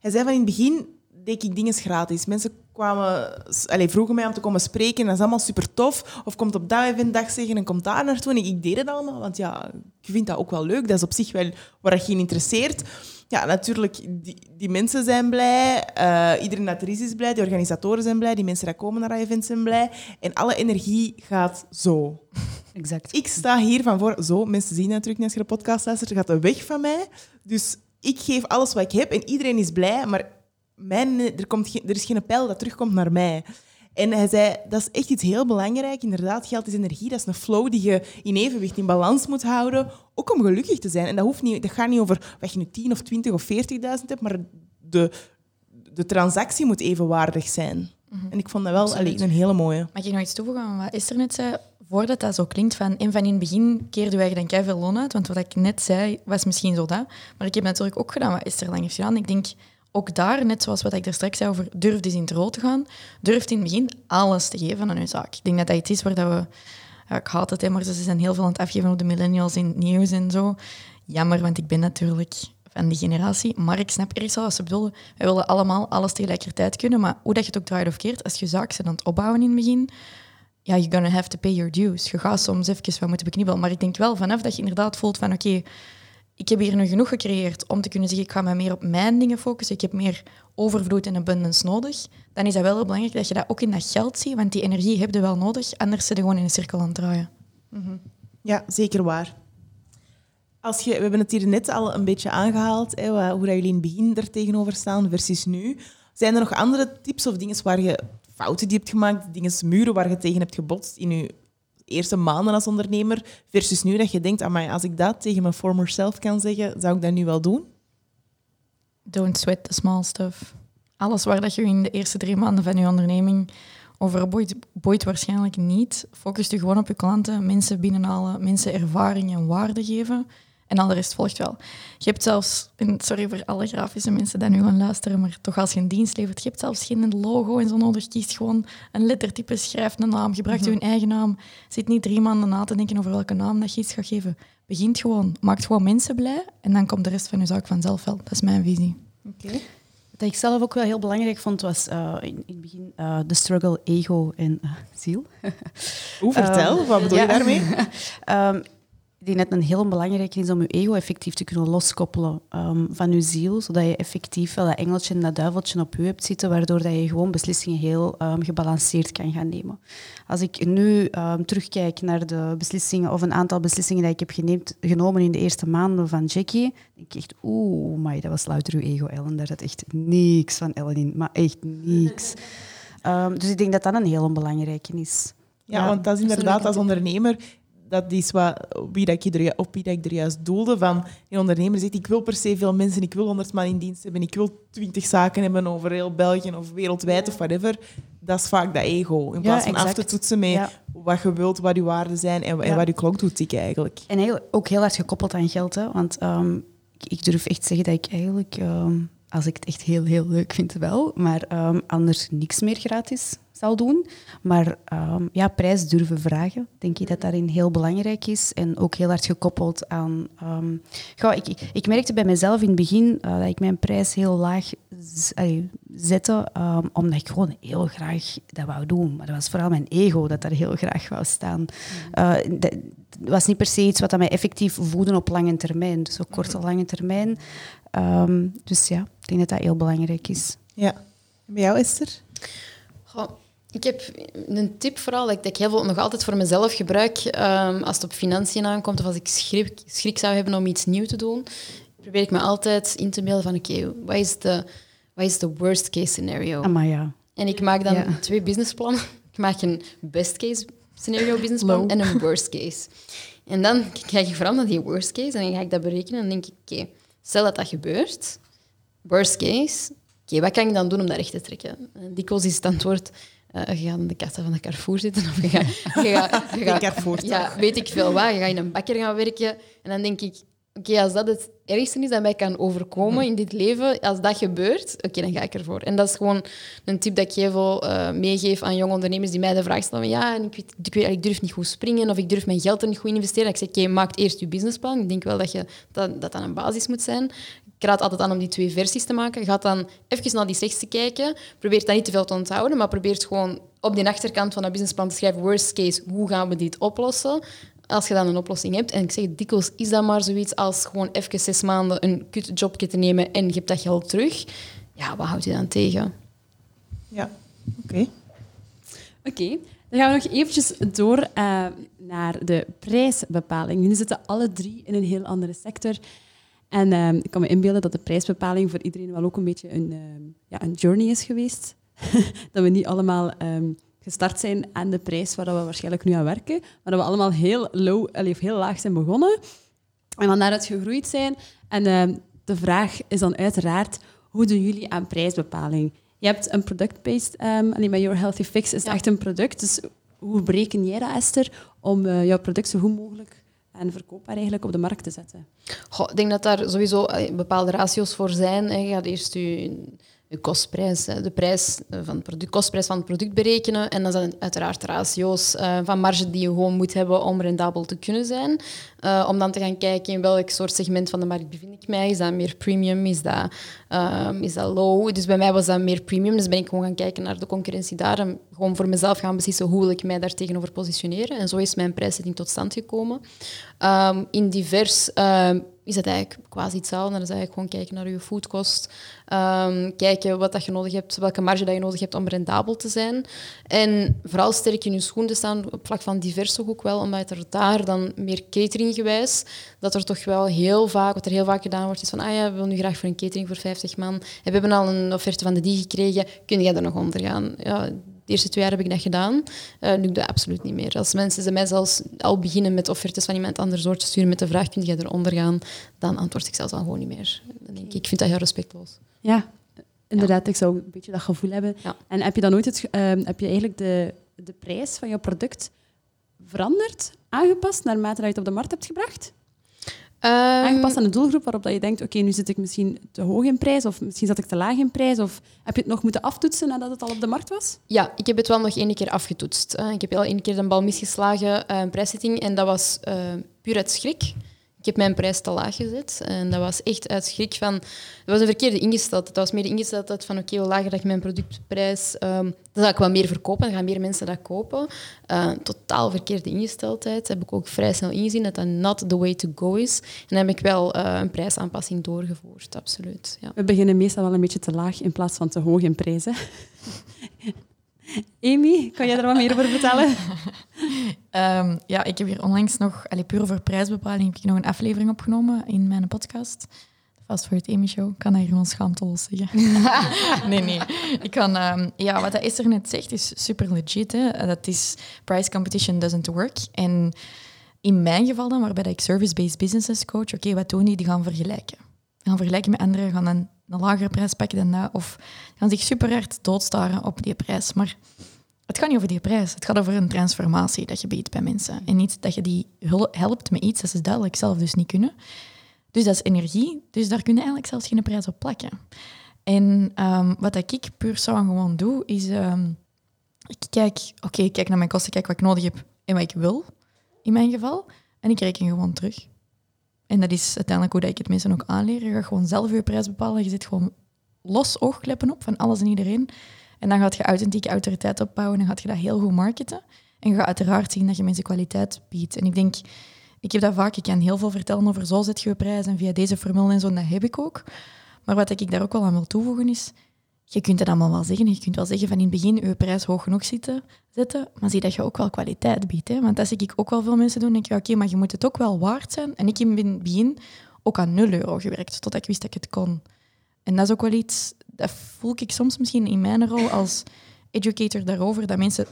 Hij zei van in het begin deed ik dingen gratis. Mensen kwamen, allez, vroegen mij om te komen spreken en dat is allemaal super tof. Of komt op dat event dag zeggen en komt daar naartoe. En ik, ik deed het allemaal, want ja, ik vind dat ook wel leuk. Dat is op zich wel waar je in interesseert. Ja, natuurlijk, die, die mensen zijn blij. Uh, iedereen dat er is, is blij. Die organisatoren zijn blij. Die mensen die komen naar dat event zijn blij. En alle energie gaat zo. Exact. Ik sta hier van voor... Zo, mensen zien natuurlijk als je de podcast luistert. gaat weg van mij. Dus ik geef alles wat ik heb en iedereen is blij, maar mijn, er, komt er is geen pijl dat terugkomt naar mij. En hij zei, dat is echt iets heel belangrijk. Inderdaad, geld is energie. Dat is een flow die je in evenwicht, in balans moet houden. Ook om gelukkig te zijn. En dat, hoeft niet, dat gaat niet over wat je nu 10 of 20 of 40.000 hebt, maar de, de transactie moet evenwaardig zijn. Mhm. En ik vond dat wel allee, een hele mooie. Mag ik nog iets toevoegen wat Esther net zei? Voordat dat zo klinkt van... En van in het begin keerde wij dan veel loon uit. Want wat ik net zei, was misschien zo dat. Maar ik heb natuurlijk ook gedaan wat Esther lang heeft gedaan. Ik denk ook daar, net zoals wat ik er straks zei over durf eens in het rood te gaan, durft in het begin alles te geven aan uw zaak. Ik denk dat dat iets is waar we... Ik haat het, maar ze zijn heel veel aan het afgeven op de millennials in het nieuws en zo. Jammer, want ik ben natuurlijk van die generatie. Maar ik snap ergens wel wat ze bedoelen. Wij willen allemaal alles tegelijkertijd kunnen, maar hoe dat je het ook draait of keert, als je zaak aan het opbouwen in het begin, ja, you're gonna have to pay your dues. Je gaat soms even wat moeten beknibbelen. Maar ik denk wel, vanaf dat je inderdaad voelt van oké, ik heb hier nu genoeg gecreëerd om te kunnen zeggen, ik ga me meer op mijn dingen focussen, ik heb meer overvloed en abundance nodig, dan is dat wel belangrijk dat je dat ook in dat geld ziet, want die energie heb je wel nodig, anders zit je gewoon in een cirkel aan het draaien. Mm Ja, zeker waar. Als je, we hebben het hier net al een beetje aangehaald, hè, hoe dat jullie in het begin er tegenover staan versus nu. Zijn er nog andere tips of dingen waar je fouten die je hebt gemaakt, dingen, muren waar je tegen hebt gebotst in je eerste maanden als ondernemer, versus nu dat je denkt, als ik dat tegen mijn former self kan zeggen, zou ik dat nu wel doen? Don't sweat the small stuff. Alles waar dat je in de eerste drie maanden van je onderneming over boeit, boeit waarschijnlijk niet. Focus je gewoon op je klanten, mensen binnenhalen, mensen ervaring en waarde geven. En al de rest volgt wel. Je hebt zelfs, sorry voor alle grafische mensen die nu gaan luisteren, maar toch als je een dienst levert, je hebt zelfs geen logo en zo nodig. Kies gewoon een lettertype, schrijf een naam, gebruik je mhm. eigen naam. Zit niet drie maanden na te denken over welke naam dat je iets gaat geven. Begint gewoon, maakt gewoon mensen blij en dan komt de rest van je zaak vanzelf wel. Dat is mijn visie. Oké. Wat ik zelf ook wel heel belangrijk vond, was uh, in, in, het begin uh, de struggle ego en uh, ziel. Hoe, vertel, um, wat bedoel je daarmee? um, ik denk dat het een heel belangrijk is om je ego effectief te kunnen loskoppelen um, van je ziel, zodat je effectief wel dat engeltje en dat duiveltje op je hebt zitten, waardoor dat je gewoon beslissingen heel um, gebalanceerd kan gaan nemen. Als ik nu um, terugkijk naar de beslissingen of een aantal beslissingen die ik heb geneemd, genomen in de eerste maanden van Jackie, denk ik echt, oeh, my, dat was louter uw ego, Ellen. Daar zat echt niks van Ellen in, maar echt niks. dus ik denk dat dat een heel belangrijke is. Ja, ja, want dat is inderdaad als ondernemer dat is wat, wie dat ik er, op wie dat ik er juist doelde. Van een ondernemer zegt, ik wil per se veel mensen, ik wil honderd man in dienst hebben, ik wil twintig zaken hebben over heel België of wereldwijd of whatever. Dat is vaak dat ego. In plaats van af te toetsen met wat je wilt, wat je waarden zijn en, en wat je klok doet tikken eigenlijk. En heel, ook heel erg gekoppeld aan geld. Hè? Want ehm, ik, ik, durf echt zeggen dat ik eigenlijk... Ehm, als ik het echt heel, heel leuk vind, wel. Maar um, anders niks meer gratis zal doen. Maar um, ja, prijs durven vragen, denk ik dat daarin heel belangrijk is. En ook heel hard gekoppeld aan... Um, ik, ik merkte bij mezelf in het begin uh, dat ik mijn prijs heel laag zette, omdat ik gewoon heel graag dat wou doen. Maar dat was vooral mijn ego dat daar heel graag wou staan. Uh, het was niet per se iets wat mij effectief voedde op lange termijn. Dus op korte, lange termijn. dus ja, ik denk dat dat heel belangrijk is. Ja. En bij jou, Esther? Goh, Ik heb een tip vooral dat ik, dat ik heel veel, nog altijd voor mezelf gebruik ehm, als het op financiën aankomt of als ik schrik, schrik zou hebben om iets nieuws te doen. Probeer ik me altijd in te beelden van oké, wat is de wat is de worst case scenario? Maar ja. En ik maak dan Ja. twee businessplannen. Ik maak een best case scenario businessplan en een worst case. En dan kijk ik vooral naar die worst case en dan ga ik dat berekenen en dan denk ik, oké, stel dat dat gebeurt, worst case, oké, wat kan ik dan doen om dat recht te trekken? En dikwijls is het antwoord, eh, je gaat in de kassa van de Carrefour zitten of je gaat... Je gaat, je gaat Carrefour, Ja, weet ik veel wat. Je gaat in een bakker gaan werken. En dan denk ik, oké, als dat het ergste is dat mij kan overkomen in dit leven, als dat gebeurt, oké, dan ga ik ervoor. En dat is gewoon een tip dat ik heel veel eh, meegeef aan jonge ondernemers die mij de vraag stellen van, ja, en ik, weet, ik, weet, ik durf niet goed springen of ik durf mijn geld er niet goed in investeren. Ik zeg, oké, maak eerst je businessplan. Ik denk wel dat je, dat, dat dat een basis moet zijn. Ik raad altijd aan om die twee versies te maken. Ga dan even naar die slechtste kijken. Probeer dat niet te veel te onthouden, maar probeer het gewoon op die achterkant van dat businessplan te schrijven. Worst case, hoe gaan we dit oplossen? Als je dan een oplossing hebt, en ik zeg dikwijls, is dat maar zoiets als gewoon even zes maanden een kut jobje te nemen en je hebt dat geld terug. Ja, wat houdt je dan tegen? Ja, oké. Oké, dan gaan we nog eventjes door eh, naar de prijsbepaling. Jullie zitten alle drie in een heel andere sector. En eh, ik kan me inbeelden dat de prijsbepaling voor iedereen wel ook een beetje een, eh, ja, een journey is geweest. dat we niet allemaal ehm, gestart zijn aan de prijs waar we waarschijnlijk nu aan werken, maar dat we allemaal heel, low, allee, heel laag zijn begonnen en van daaruit gegroeid zijn. En ehm, de vraag is dan uiteraard, hoe doen jullie aan prijsbepaling? Je hebt een product-based, alleen bij Your Healthy Fix is het Ja. echt een product. Dus hoe bereken jij dat, Esther, om eh, jouw product zo goed mogelijk en verkoopbaar eigenlijk op de markt te zetten? Goh, ik denk dat daar sowieso eh, bepaalde ratio's voor zijn. Je gaat eerst je, je kostprijs, de prijs eh, van het product, kostprijs van het product berekenen. En dan zijn uiteraard ratio's eh, van marge die je gewoon moet hebben om rendabel te kunnen zijn. Eh, om dan te gaan kijken in welk soort segment van de markt bevind ik mij. Is dat meer premium? Is dat, ehm, is dat low? Dus bij mij was dat meer premium. Dus ben ik gewoon gaan kijken naar de concurrentie daar. En gewoon voor mezelf gaan beslissen hoe wil ik mij daar tegenover positioneren. En zo is mijn prijszetting tot stand gekomen. Ehm, in divers ehm, is het eigenlijk quasi hetzelfde. Dat is eigenlijk gewoon kijken naar je foodkost. Ehm, kijken wat dat je nodig hebt, welke marge dat je nodig hebt om rendabel te zijn. En vooral sterk in je schoen te staan op vlak van divers toch ook wel, omdat er daar dan meer cateringgewijs, dat er toch wel heel vaak, wat er heel vaak gedaan wordt, is van ah ja, we willen nu graag voor een catering voor 50 man. We hebben al een offerte van de die gekregen, kun jij er nog onder gaan? Ja, de eerste twee jaar heb ik dat gedaan. Eh, nu doe ik dat absoluut niet meer. Als mensen ze mij zelfs al beginnen met offertes van iemand anders door te sturen met de vraag, kun jij eronder gaan? Dan antwoord ik zelfs al gewoon niet meer. Dan denk ik, ik vind dat heel respectloos. Ja, inderdaad. Ik zou een beetje dat gevoel hebben. Ja. En heb je dan ooit het, ehm, heb je eigenlijk de, de prijs van jouw product veranderd, aangepast naarmate dat je het op de markt hebt gebracht? Ehm, Aangepast aan de doelgroep waarop dat je denkt, oké, nu zit ik misschien te hoog in prijs of misschien zat ik te laag in prijs of heb je het nog moeten aftoetsen nadat het al op de markt was? Ja, ik heb het wel nog één keer afgetoetst. Eh, Ik heb al één keer de bal misgeslagen, eh, een prijszetting, en dat was eh, puur uit schrik. Ik heb mijn prijs te laag gezet. En dat was echt uit schrik van... Dat was een verkeerde ingesteldheid. Dat was meer de ingesteldheid van... Oké, hoe lager dat ik mijn productprijs... ehm, dan zal ik wel meer verkopen. Dan gaan meer mensen dat kopen. Eh, totaal verkeerde ingesteldheid. heb ik ook vrij snel ingezien dat dat not the way to go is. En dan heb ik wel eh, een prijsaanpassing doorgevoerd. Absoluut, ja. We beginnen meestal wel een beetje te laag in plaats van te hoog in prijs. Amy, kan jij er wat meer over vertellen? Ehm, ja, ik heb hier onlangs nog, allee, puur over prijsbepaling, heb ik nog een aflevering opgenomen in mijn podcast. Fast Food Amy Show. Ik kan hier gewoon schaamteloos zeggen. nee, nee. Ik kan, ehm, ja, wat Esther net zegt is super legit. Hè. Dat is price competition doesn't work. En in mijn geval dan, waarbij ik service-based businesses coach, oké, wat doen die? Die gaan vergelijken. Gaan vergelijken met anderen, gaan dan een lagere prijs pakken dan dat, of gaan zich super hard doodstaren op die prijs. Maar het gaat niet over die prijs. Het gaat over een transformatie dat je biedt bij mensen. En niet dat je die helpt met iets dat ze duidelijk zelf dus niet kunnen. Dus dat is energie. Dus daar kun je eigenlijk zelfs geen prijs op plakken. En ehm, wat ik puur zou gewoon doe, is... ehm, ik kijk, oké, ik kijk naar mijn kosten, kijk wat ik nodig heb en wat ik wil, in mijn geval. En ik reken gewoon terug. En dat is uiteindelijk hoe ik het mensen ook aanleer. Je gaat gewoon zelf je prijs bepalen. Je zit gewoon los oogkleppen op van alles en iedereen. En dan gaat je authentieke autoriteit opbouwen en gaat je dat heel goed marketen. En je gaat uiteraard zien dat je mensen kwaliteit biedt. En ik denk, ik heb dat vaak, ik kan heel veel vertellen over zo zet je je prijs en via deze formule en zo, dat heb ik ook. Maar wat ik daar ook wel aan wil toevoegen is, je kunt het allemaal wel zeggen. Je kunt wel zeggen van in het begin je prijs hoog genoeg zitten, zetten, maar zie dat je ook wel kwaliteit biedt. Hè? Want dat zie ik ook wel veel mensen doen. denk je, oké, maar je moet het ook wel waard zijn. En ik heb in het begin ook aan 0 euro gewerkt, totdat ik wist dat ik het kon. En dat is ook wel iets, dat voel ik soms misschien in mijn rol als educator daarover, dat mensen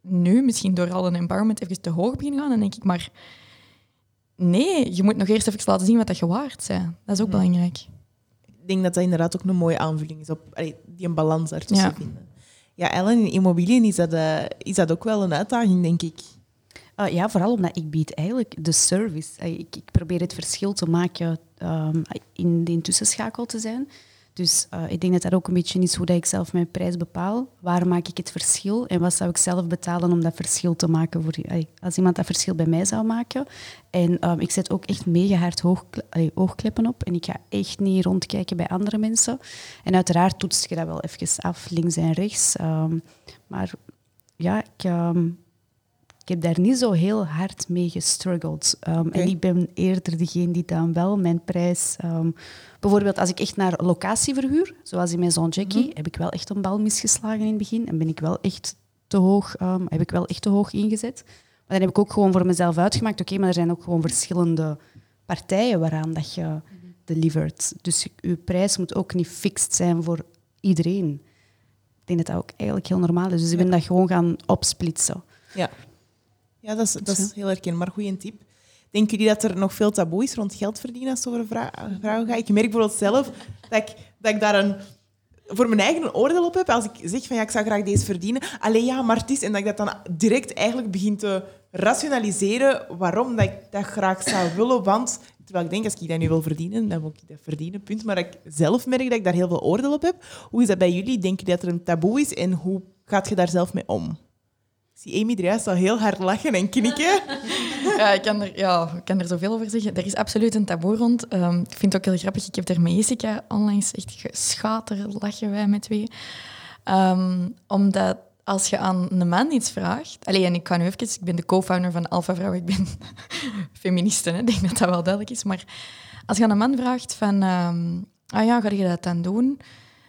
nu misschien door al een empowerment even te hoog beginnen gaan. Dan denk ik, maar nee, je moet nog eerst even laten zien wat dat je waard bent. Dat is ook belangrijk ik denk dat dat inderdaad ook een mooie aanvulling is op die een balans ertussen ja. vinden. Ja, Ellen, in immobiliën is dat, uh, is dat ook wel een uitdaging, denk ik. Uh, ja, vooral omdat ik bied eigenlijk de service. Uh, ik, ik, probeer het verschil te maken um, in de tussenschakel te zijn. Dus uh, ik denk dat dat ook een beetje is hoe dat ik zelf mijn prijs bepaal. Waar maak ik het verschil en wat zou ik zelf betalen om dat verschil te maken? Voor, als iemand dat verschil bij mij zou maken. En um, ik zet ook echt mega hard hoog, oogkleppen op en ik ga echt niet rondkijken bij andere mensen. En uiteraard toets je dat wel even af, links en rechts. Um, maar ja, ik, um, ik heb daar niet zo heel hard mee gestruggeld. Um, En ik ben eerder degene die dan wel mijn prijs... Um, bijvoorbeeld als ik echt naar locatie verhuur, zoals in Maison Jackie, mm heb ik wel echt een bal misgeslagen in het begin. En ben ik wel echt te hoog, um, heb ik wel echt te hoog ingezet. Maar dan heb ik ook gewoon voor mezelf uitgemaakt, oké, maar er zijn ook gewoon verschillende partijen waaraan dat je delivert. Dus je prijs moet ook niet fixed zijn voor iedereen. Ik denk dat dat ook eigenlijk heel normaal is. Dus ik ben dat gewoon gaan opsplitsen. Ja. Ja, dat is, dat is heel herkenbaar. Goeie tip. Denken jullie dat er nog veel taboe is rond geld verdienen als het over vrouwen gaat? Ik merk bijvoorbeeld zelf dat ik, dat ik daar een, voor mijn eigen oordeel op heb. Als ik zeg van ja, ik zou graag deze verdienen. Alleen ja, maar het is. En dat ik dat dan direct eigenlijk begin te rationaliseren waarom dat ik dat graag zou willen. Want terwijl ik denk, als ik dat nu wil verdienen, dan wil ik dat verdienen, punt. Maar ik zelf merk dat ik daar heel veel oordeel op heb. Hoe is dat bij jullie? Denk je dat er een taboe is en hoe gaat je daar zelf mee om? Zie Amy juist al heel hard lachen en knikken. Ja, ik kan er, ja, ik kan er zoveel over zeggen. Er is absoluut een taboe rond. Um, ik vind het ook heel grappig. Ik heb er met Jessica onlangs echt geschater lachen wij met twee. Um, omdat als je aan een man iets vraagt... Allee, en ik kan nu even... Ik ben de co-founder van Alpha Vrouw. Ik ben feministe, ik denk dat dat wel duidelijk is. Maar als je aan een man vraagt van... Um, ah ja, ga je dat dan doen?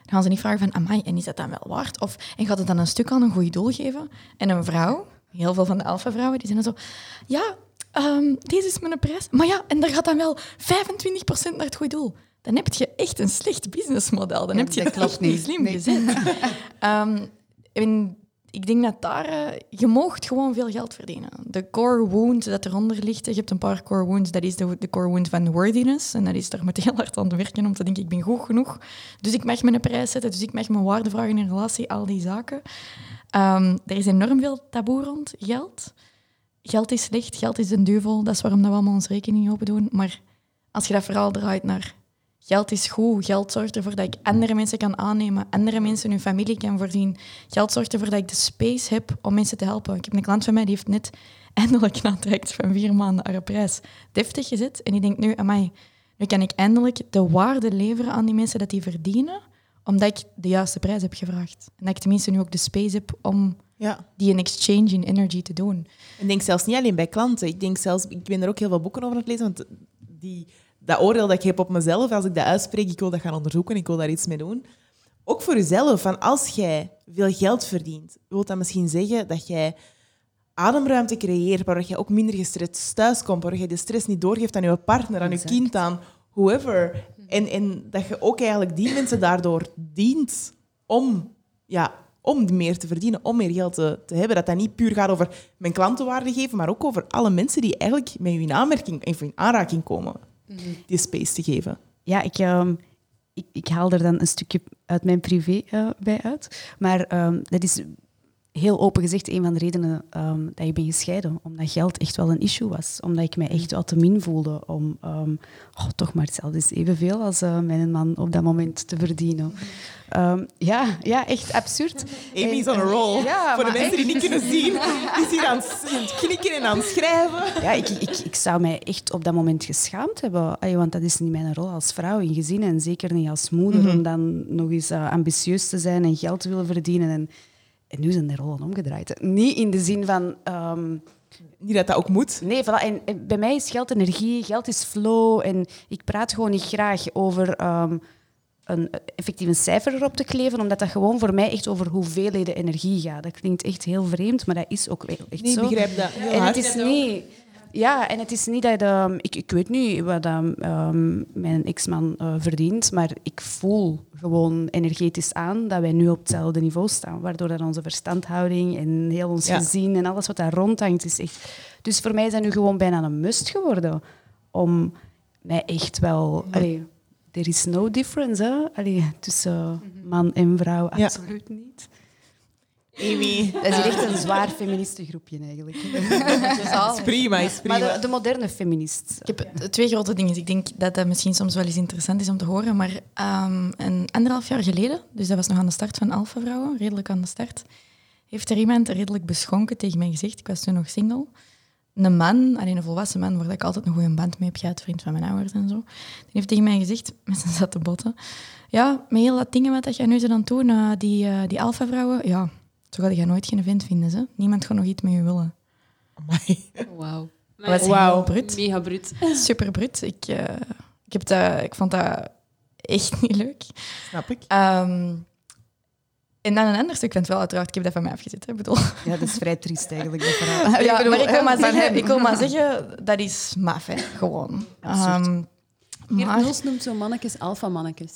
Dan gaan ze niet vragen van, amai, en is dat dan wel waard? Of, en gaat het dan een stuk aan een goed doel geven? En een vrouw, heel veel van de alfa-vrouwen, die zijn dan zo... Ja, um, deze is mijn prijs. Maar ja, en daar gaat dan wel 25% naar het goede doel. Dan heb je echt een slecht businessmodel. Dan heb je het klopt niet slim nee. gezet. um, en ik denk dat daar... Uh, je moogt gewoon veel geld verdienen. De core wound dat eronder ligt, je hebt een paar core wounds, dat is de, de core wound van worthiness. En dat is, daar moet heel hard aan werken om te denken, ik ben goed genoeg. Dus ik mag mijn prijs zetten, dus ik mag mijn waarde vragen in relatie, al die zaken. Um, er is enorm veel taboe rond geld. Geld is slecht, geld is een duivel. Dat is waarom we allemaal onze rekening open doen. Maar als je dat vooral draait naar Geld is goed. Geld zorgt ervoor dat ik andere mensen kan aannemen, andere mensen hun familie kan voorzien. Geld zorgt ervoor dat ik de space heb om mensen te helpen. Ik heb een klant van mij die heeft net eindelijk een traject van vier maanden haar prijs deftig gezet. En die denkt nu, amai, nu kan ik eindelijk de waarde leveren aan die mensen dat die verdienen, omdat ik de juiste prijs heb gevraagd. En dat ik tenminste nu ook de space heb om ja. die een exchange in energy te doen. Ik denk zelfs niet alleen bij klanten. Ik denk zelfs, ik ben er ook heel veel boeken over aan het lezen, want die dat oordeel dat ik heb op mezelf, als ik dat uitspreek, ik wil dat gaan onderzoeken, ik wil daar iets mee doen. Ook voor jezelf, van als jij veel geld verdient, wil dat misschien zeggen dat jij ademruimte creëert, waardoor je ook minder gestrest thuiskomt, waardoor je de stress niet doorgeeft aan je partner, aan je kind, aan whoever. En, en dat je ook eigenlijk die mensen daardoor dient om, ja, om meer te verdienen, om meer geld te, te hebben. Dat dat niet puur gaat over mijn klantenwaarde geven, maar ook over alle mensen die eigenlijk met je in aanmerking of in aanraking komen die space te geven. Ja, ik, um, ik, ik, haal er dan een stukje uit mijn privé uh, bij uit. Maar um, dat is heel open gezegd een van de redenen um, dat ik ben gescheiden. Omdat geld echt wel een issue was. Omdat ik mij echt wel te min voelde om um, oh, toch maar hetzelfde is evenveel als uh, mijn man op dat moment te verdienen. Um, ja, ja, echt absurd. Amy is on a roll. Ja, Voor de mensen die niet kunnen zien, is hier aan het knikken en aan het schrijven. Ja, ik, ik, ik zou mij echt op dat moment geschaamd hebben. Want dat is niet mijn rol als vrouw in gezin en zeker niet als moeder. Mm -hmm. Om dan nog eens uh, ambitieus te zijn en geld te willen verdienen. En, en nu zijn de rollen omgedraaid. Niet in de zin van... Um, niet dat dat ook moet. Nee, voilà. en, en, bij mij is geld energie, geld is flow. En ik praat gewoon niet graag over... Um, een, effectief een cijfer erop te kleven, omdat dat gewoon voor mij echt over hoeveelheden energie gaat. Dat klinkt echt heel vreemd, maar dat is ook wel echt Nee, ik zo. begrijp dat. Heel En hard. het is niet... Ja, en het is niet dat... ehm, ik, ik weet niet wat ehm, ehm, mijn ex-man eh, verdient, maar ik voel gewoon energetisch aan dat wij nu op hetzelfde niveau staan. Waardoor dat onze verstandhouding en heel ons Ja. gezin en alles wat daar rondhangt is echt... Dus voor mij is dat nu gewoon bijna een must geworden om mij echt wel... Allee, there is no difference hè? Allee, tussen man en vrouw, Ja. absoluut niet. Amy. Dat is hier echt een zwaar feministengroepje eigenlijk. is prima, is prima. Maar de, de moderne feminist. Ik heb twee grote dingen. Ik denk dat dat misschien soms wel eens interessant is om te horen. Maar ehm, een anderhalf jaar geleden, dus dat was nog aan de start van Alpha Vrouwen, redelijk aan de start, heeft er iemand redelijk beschonken tegen mij gezegd. Ik was toen nog single. Een man, alleen een volwassen man, waar ik altijd een goede band mee heb gehad, vriend van mijn ouders en zo. Die heeft tegen mij gezegd, met zijn zatte botten, ja, met heel dat dingen wat jij nu zo aan het doen, eh, die, eh, die Alpha Vrouwen, ja, zo ga je nooit geen vent vinden. Ze. Niemand gaat nog iets met je willen. Wauw. Dat was heel brut. Mega brut. Super brut. Ik, eh, ik, heb dat, ik vond dat echt niet leuk. Snap ik. Ehm, en dan een ander stuk van het wel, uiteraard. Ik heb dat van mij afgezet. Hè, bedoel. Ja, dat is vrij triest eigenlijk, dat verhaal. Ja, bedoel, maar ik wil maar, zeggen, ik wil maar zeggen, dat is maf, hè. gewoon. Geert maar, noemt zo mannetjes alfa-mannetjes.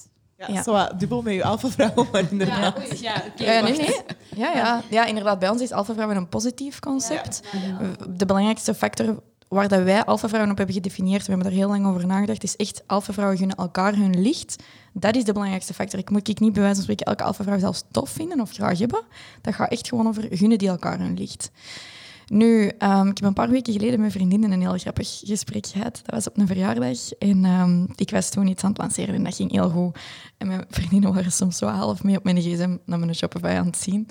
Ja, Ja. Zo dubbel met je alpha-vrouw, maar inderdaad. ja, oké. ja, nee, nee. Ja, ja. ja, inderdaad. Bij ons is Alpha Vrouwen een positief concept. De belangrijkste factor waar dat wij Alpha Vrouwen op hebben gedefinieerd, we hebben er heel lang over nagedacht, is echt Alpha Vrouwen gunnen elkaar hun licht. Dat is de belangrijkste factor. Ik moet ik niet bij wijze van spreken elke Alpha Vrouw zelfs tof vinden of graag hebben. Dat gaat echt gewoon over gunnen die elkaar hun licht. Nu, ehm, ik heb een paar weken geleden met mijn vriendinnen een heel grappig gesprek gehad. Dat was op een verjaardag. En ehm, ik was toen iets aan het lanceren en dat ging heel goed. En mijn vriendinnen waren soms zo half mee op mijn gsm naar mijn Shopify aan het zien.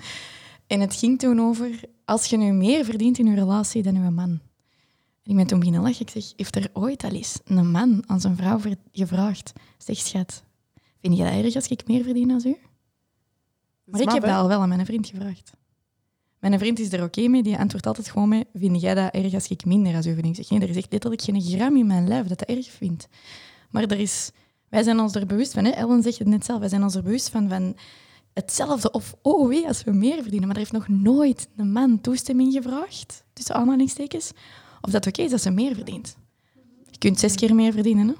En het ging toen over, als je nu meer verdient in je relatie dan je man. En ik ben toen beginnen lachen. Ik zeg, heeft er ooit al eens een man aan zijn vrouw gevraagd? Zeg, schat, vind je dat erg als ik meer verdien dan u? Maar ik heb dat al wel aan mijn vriend gevraagd. Mijn vriend is er oké mee, die antwoordt altijd gewoon mee, vind jij dat erg als ik minder als verdien? Ik zeg, nee, er is letterlijk geen gram in mijn lijf dat dat erg vindt. Maar er is, wij zijn ons er bewust van, hè? Ellen zegt het net zelf, wij zijn ons er bewust van, van hetzelfde of oh wee, als we meer verdienen. Maar er heeft nog nooit een man toestemming gevraagd, tussen aanhalingstekens, of dat oké is dat ze meer verdient. Je kunt zes keer meer verdienen, hè?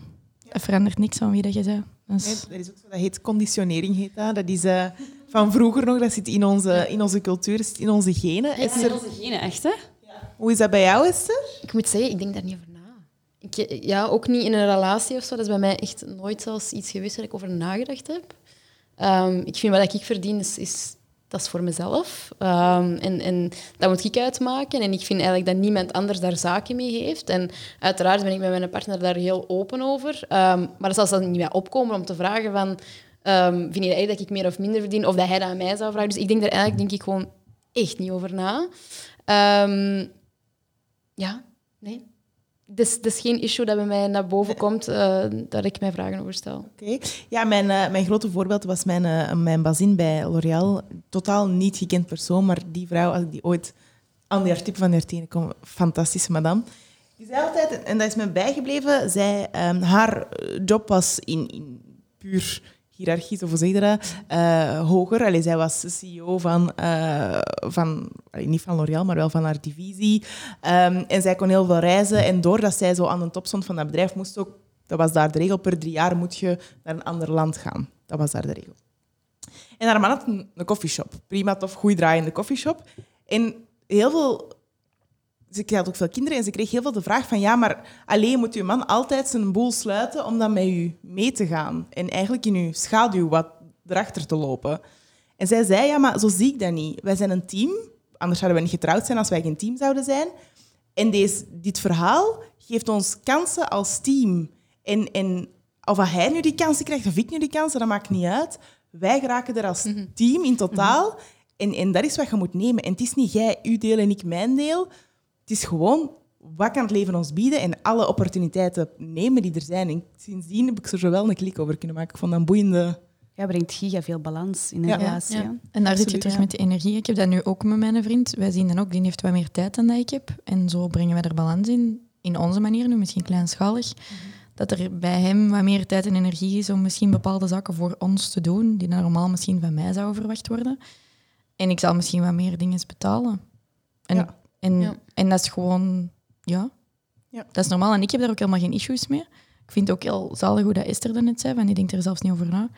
Dat verandert niks aan wie dat je bent. Nee, dat is ook zo, dat heet conditionering. Heet dat. dat is eh, van vroeger nog, dat zit in onze, in onze cultuur, dat zit in onze genen. Is Esther, er onze genen, echt, hè? hoe is dat bij jou, Esther? Ik moet zeggen, ik denk daar niet over na. Ik, ja, ook niet in een relatie of zo. Dat is bij mij echt nooit zelfs iets geweest waar ik over nagedacht heb. Ehm, ik vind wat ik verdien, is, is, dat is voor mezelf. Ehm, en, en dat moet ik uitmaken. En ik vind eigenlijk dat niemand anders daar zaken mee heeft. En uiteraard ben ik met mijn partner daar heel open over. Ehm, maar dat zal dan niet bij opkomen om te vragen van... ehm, vind je dat dat ik meer of minder verdien? Of dat hij dat aan mij zou vragen. Dus ik denk daar eigenlijk denk ik gewoon echt niet over na. Ehm, ja, nee. Is, het is geen issue dat bij mij naar boven komt eh, dat ik mij vragen over stel. Oké. Ja, mijn, eh, mijn grote voorbeeld was mijn, eh, mijn bazin bij L'Oréal. Totaal niet gekend persoon, maar die vrouw, als ik die ooit aan die tip van haar tenen kom, fantastische madame. Die zei altijd, en dat is me bijgebleven, zij, ehm, haar job was in, in puur hiërarchisch, of hoe zeg je hoger. Allee, zij was CEO van, eh, van allee, niet van L'Oréal, maar wel van haar divisie. Ehm, en zij kon heel veel reizen. En doordat zij zo aan de top stond van dat bedrijf, moest ook, dat was daar de regel, per drie jaar moet je naar een ander land gaan. Dat was daar de regel. En haar man had een, een koffieshop. Prima, tof, goed draaiende koffieshop. En heel veel... Ze had ook veel kinderen en ze kreeg heel veel de vraag van ja, maar alleen moet uw man altijd zijn boel sluiten om dan met u mee te gaan. En eigenlijk in uw schaduw wat erachter te lopen. En zij zei, ja, maar zo zie ik dat niet. Wij zijn een team. Anders zouden we niet getrouwd zijn als wij geen team zouden zijn. En deze, dit verhaal geeft ons kansen als team. En, en of hij nu die kansen krijgt of ik nu die kansen, dat maakt niet uit. Wij geraken er als team in totaal. en, en dat is wat je moet nemen. En het is niet jij, uw deel en ik mijn deel. Het is gewoon, wat kan het leven ons bieden? En alle opportuniteiten nemen die er zijn. En sindsdien heb ik er zo wel een klik over kunnen maken. Ik vond dat een boeiende... Ja, brengt giga veel balans in een Ja. relatie. Ja. hè. En daar zit je Absoluut, terug ja. met de energie. Ik heb dat nu ook met mijn vriend. Wij zien dan ook, die heeft wat meer tijd dan dat ik heb. En zo brengen we er balans in. In onze manier nu, misschien kleinschalig. dat er bij hem wat meer tijd en energie is om misschien bepaalde zaken voor ons te doen, die normaal misschien van mij zouden verwacht worden. En ik zal misschien wat meer dingen betalen. En, Ja. En, Ja. en dat is gewoon, ja, Ja. dat is normaal. En ik heb daar ook helemaal geen issues mee. Ik vind het ook heel zalig hoe dat Esther dat net zei, van die denkt er zelfs niet over na.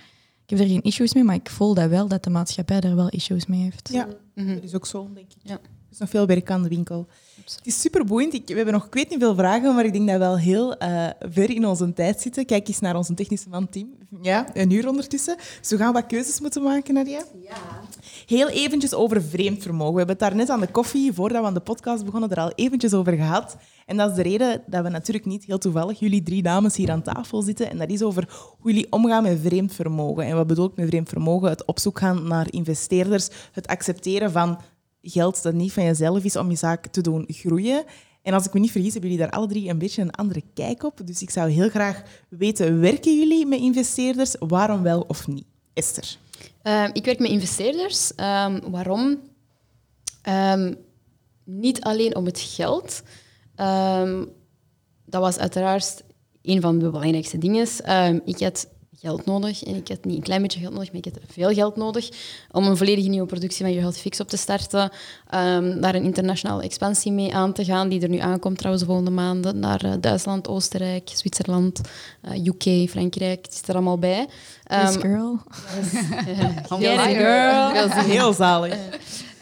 Ik heb er geen issues mee, maar ik voel dat wel, dat de maatschappij daar wel issues mee heeft. Ja, Mhm. dat is ook zo, denk ik. Ja. Er is nog veel werk aan de winkel. Het is super boeiend. Ik, we hebben nog, ik weet niet veel vragen, maar ik denk dat we wel heel eh, ver in onze tijd zitten. Kijk eens naar onze technische man Tim. Ja, een uur ondertussen. Dus we gaan wat keuzes moeten maken, Nadia. Ja. Heel eventjes over vreemd vermogen. We hebben het daar net aan de koffie, voordat we aan de podcast begonnen, er al eventjes over gehad. En dat is de reden dat we natuurlijk niet heel toevallig jullie drie dames hier aan tafel zitten. En dat is over hoe jullie omgaan met vreemd vermogen. En wat bedoel ik met vreemd vermogen? Het op zoek gaan naar investeerders, het accepteren van geld dat niet van jezelf is om je zaak te doen groeien. En als ik me niet vergis, hebben jullie daar alle drie een beetje een andere kijk op. Dus ik zou heel graag weten, werken jullie met investeerders? Waarom wel of niet? Esther. Ehm, ik werk met investeerders. Ehm, waarom? Ehm, niet alleen om het geld. Dat was uiteraard een van de belangrijkste dingen. Ik had geld nodig en ik had niet een klein beetje geld nodig, maar ik had veel geld nodig om een volledige nieuwe productie van Your Health Fix op te starten, ehm, daar een internationale expansie mee aan te gaan, die er nu aankomt trouwens de volgende maanden, naar eh, Duitsland, Oostenrijk, Zwitserland, eh, UK, Frankrijk, het zit er allemaal bij. Yes, Ehm, girl. Get it, girl. Veel zin in. Heel zalig.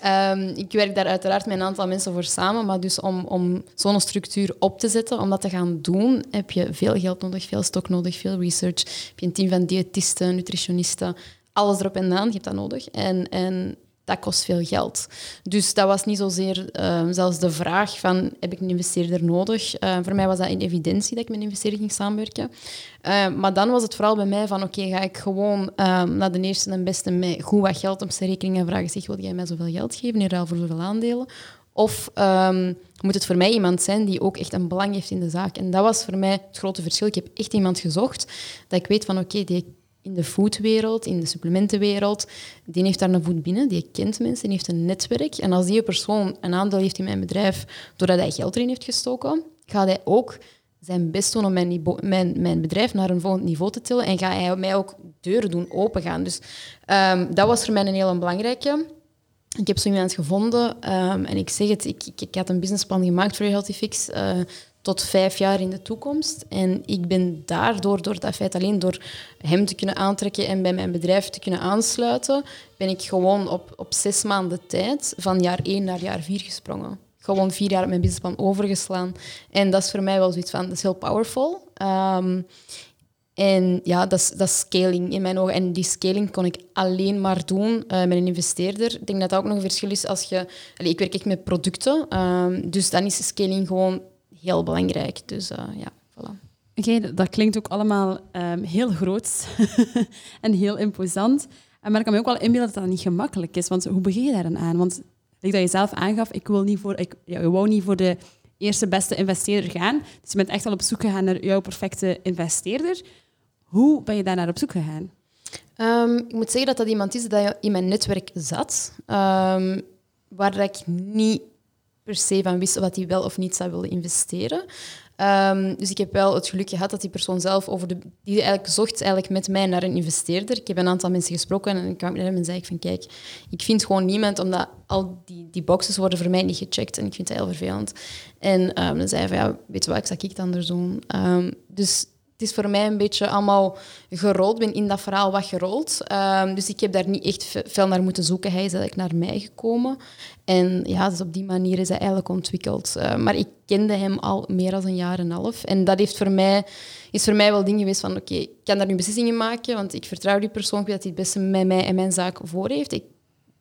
Ehm, ik werk daar uiteraard met een aantal mensen voor samen, maar dus om, om zo'n structuur op te zetten, om dat te gaan doen, heb je veel geld nodig, veel stok nodig, veel research. Heb je een team van diëtisten, nutritionisten, alles erop en aan, je hebt dat nodig. En, en dat kost veel geld. Dus dat was niet zozeer ehm, zelfs de vraag van, heb ik een investeerder nodig? Eh, voor mij was dat in evidentie dat ik met een investeerder ging samenwerken. Eh, maar dan was het vooral bij mij van, oké, ga ik gewoon ehm, naar de eerste en beste met goed wat geld op zijn rekening en vragen, zeg, wil jij mij zoveel geld geven in ruil voor zoveel aandelen? Of ehm, moet het voor mij iemand zijn die ook echt een belang heeft in de zaak? En dat was voor mij het grote verschil. Ik heb echt iemand gezocht dat ik weet van, oké, die in de foodwereld, in de supplementenwereld, die heeft daar een voet binnen, die kent mensen, die heeft een netwerk. En als die persoon een aandeel heeft in mijn bedrijf, doordat hij geld erin heeft gestoken, gaat hij ook zijn best doen om mijn, mijn, mijn bedrijf naar een volgend niveau te tillen en gaat hij mij ook deuren doen opengaan. Dus ehm, dat was voor mij een heel belangrijke. Ik heb zo iemand gevonden ehm, en ik zeg het, ik, ik, ik had een businessplan gemaakt voor Healthy Fix eh, tot vijf jaar in de toekomst. En ik ben daardoor, door dat feit alleen door hem te kunnen aantrekken en bij mijn bedrijf te kunnen aansluiten, ben ik gewoon op, op zes maanden tijd van jaar één naar jaar vier gesprongen. Gewoon vier jaar mijn businessplan overgeslaan. En dat is voor mij wel zoiets van, dat is heel powerful. Ehm, en ja, dat is, dat scaling in mijn ogen. En die scaling kon ik alleen maar doen eh, met een investeerder. Ik denk dat dat ook nog een verschil is als je... Ik werk echt met producten, ehm, dus dan is scaling gewoon heel belangrijk. Dus eh, ja, voilà. Oké, dat klinkt ook allemaal ehm, heel groot en heel imposant. Eh, Maar ik kan me ook wel inbeelden dat dat niet gemakkelijk is. Want hoe begin je daar dan aan? Want like dat je zelf aangaf, ik, wil niet voor, ik ja, je wou niet voor de eerste beste investeerder gaan. Dus je bent echt al op zoek gegaan naar jouw perfecte investeerder. Hoe ben je daar naar op zoek gegaan? Ehm, ik moet zeggen dat dat iemand is dat in mijn netwerk zat, ehm, waar ik niet per van wist wat hij wel of niet zou willen investeren. Ehm, dus ik heb wel het geluk gehad dat die persoon zelf over de... Die eigenlijk zocht eigenlijk met mij naar een investeerder. Ik heb een aantal mensen gesproken en ik kwam met hem en zei ik van kijk, ik vind gewoon niemand, omdat al die, die boxes worden voor mij niet gecheckt en ik vind dat heel vervelend. En ehm, dan zei hij van ja, weet je wat, ik zal ik het anders doen. Ehm, dus het is voor mij een beetje allemaal gerold. Ben in dat verhaal wat gerold. Ehm, dus ik heb daar niet echt ve- veel naar moeten zoeken. Hij is eigenlijk naar mij gekomen. En ja, dus op die manier is hij eigenlijk ontwikkeld. Eh, maar ik kende hem al meer dan een jaar en een half. En dat heeft voor mij, is voor mij wel ding geweest van... Oké, ik kan daar nu beslissingen maken, want ik vertrouw die persoon. Ik dat hij het beste met mij en mijn zaak voor heeft. Ik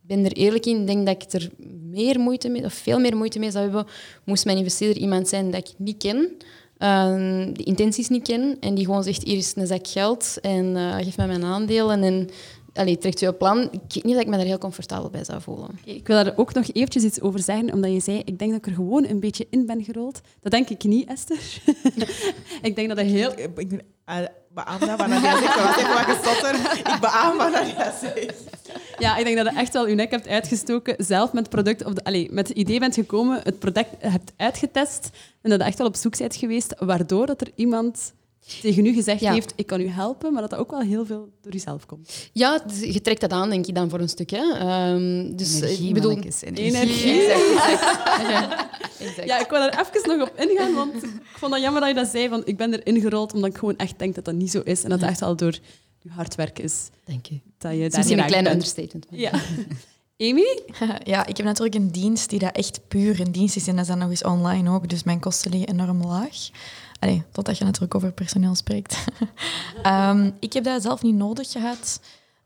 ben er eerlijk in. Ik denk dat ik er meer moeite mee, of veel meer moeite mee zou hebben, moest mijn investeerder iemand zijn dat ik niet ken, ehm, de intenties niet ken, en die gewoon zegt, hier is een zak geld en eh, geef mij mijn aandelen en allee, trekt u een plan. Ik weet niet dat ik me daar heel comfortabel bij zou voelen. Ik wil daar ook nog eventjes iets over zeggen, omdat je zei, ik denk dat ik er gewoon een beetje in ben gerold. Dat denk ik niet, Esther. ik denk dat dat heel... Ik, ik ben- eh, beaam Nadia zegt. Dat was even wat. Ik beaam wat Nadia zegt. Ja, ik denk dat je echt wel je nek hebt uitgestoken, zelf met het product, of de, allee, met het idee bent gekomen, het product hebt uitgetest en dat je echt wel op zoek bent geweest, waardoor dat er iemand tegen u gezegd Ja. heeft, ik kan u helpen, maar dat dat ook wel heel veel door uzelf komt. Ja, je trekt dat aan, denk ik dan voor een stuk. Hè. Ehm, dus eh, ik bedoel... energie. Energie. Exact, exact. exact. Ja, ik wil er even nog op ingaan, want ik vond dat jammer dat je dat zei, want ik ben erin gerold omdat ik gewoon echt denk dat dat niet zo is en dat het echt al door je hard werk is Dank je. dat je Dat daar is misschien een kleine bent. understatement. Ja. Amy? Ja, ik heb natuurlijk een dienst die dat echt puur een dienst is en dat is dan nog eens online ook, dus mijn kosten liggen enorm laag. Allee, totdat je natuurlijk over personeel spreekt. Ehm, ik heb dat zelf niet nodig gehad.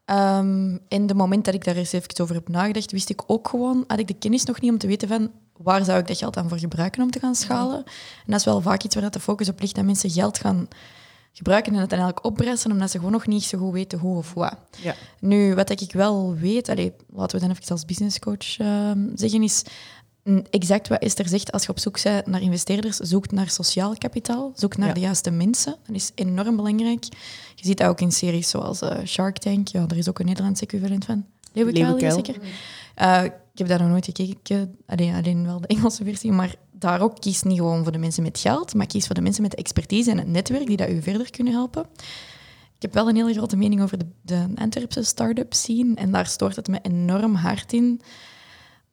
Ehm in de moment dat ik daar eens even over heb nagedacht, wist ik ook gewoon, had ik de kennis nog niet om te weten van waar zou ik dat geld dan voor gebruiken om te gaan schalen. En dat is wel vaak iets waar dat de focus op ligt, dat mensen geld gaan gebruiken en het dan eigenlijk opbressen, omdat ze gewoon nog niet zo goed weten hoe of wat. Ja. Nu, wat ik wel weet, allee, laten we dan even als businesscoach ehm zeggen, is exact wat Esther zegt. Als je op zoek bent naar investeerders, zoek naar sociaal kapitaal, zoek naar Ja. de juiste mensen. Dat is enorm belangrijk. Je ziet dat ook in series zoals eh, Shark Tank. Ja, er is ook een Nederlands equivalent van. Leeuwenkuil, Leeuwenkuil. zeker? Eh, ik heb daar nog nooit gekeken, alleen, alleen wel de Engelse versie, maar daar ook kies niet gewoon voor de mensen met geld, maar kies voor de mensen met de expertise en het netwerk die dat u verder kunnen helpen. Ik heb wel een hele grote mening over de, de Antwerpse start-up scene en daar stoort het me enorm hard in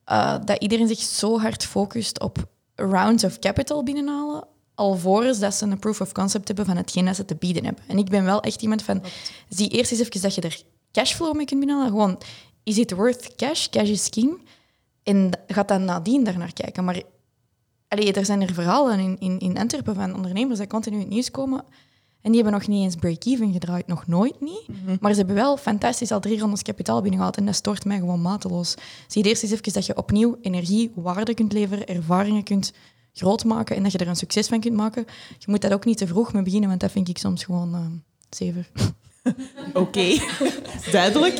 eh, dat iedereen zich zo hard focust op rounds of capital binnenhalen, alvorens dat ze een proof of concept hebben van hetgeen dat ze te bieden hebben. En ik ben wel echt iemand van, zie eerst eens even dat je er cashflow mee kunt binnenhalen. Gewoon, is it worth cash? Cash is king. En gaat dan nadien daar naar kijken. Maar allee, er zijn er verhalen in, in, in Antwerpen van ondernemers die continu in het nieuws komen. En die hebben nog niet eens break-even gedraaid, nog nooit niet. Maar ze hebben wel fantastisch al drie rondes kapitaal binnengehaald. En dat stoort mij gewoon mateloos. Zie eerst eens even dat je opnieuw energie, waarde kunt leveren, ervaringen kunt groot maken en dat je er een succes van kunt maken. Je moet dat ook niet te vroeg mee beginnen, want dat vind ik soms gewoon eh zever. Oké, duidelijk.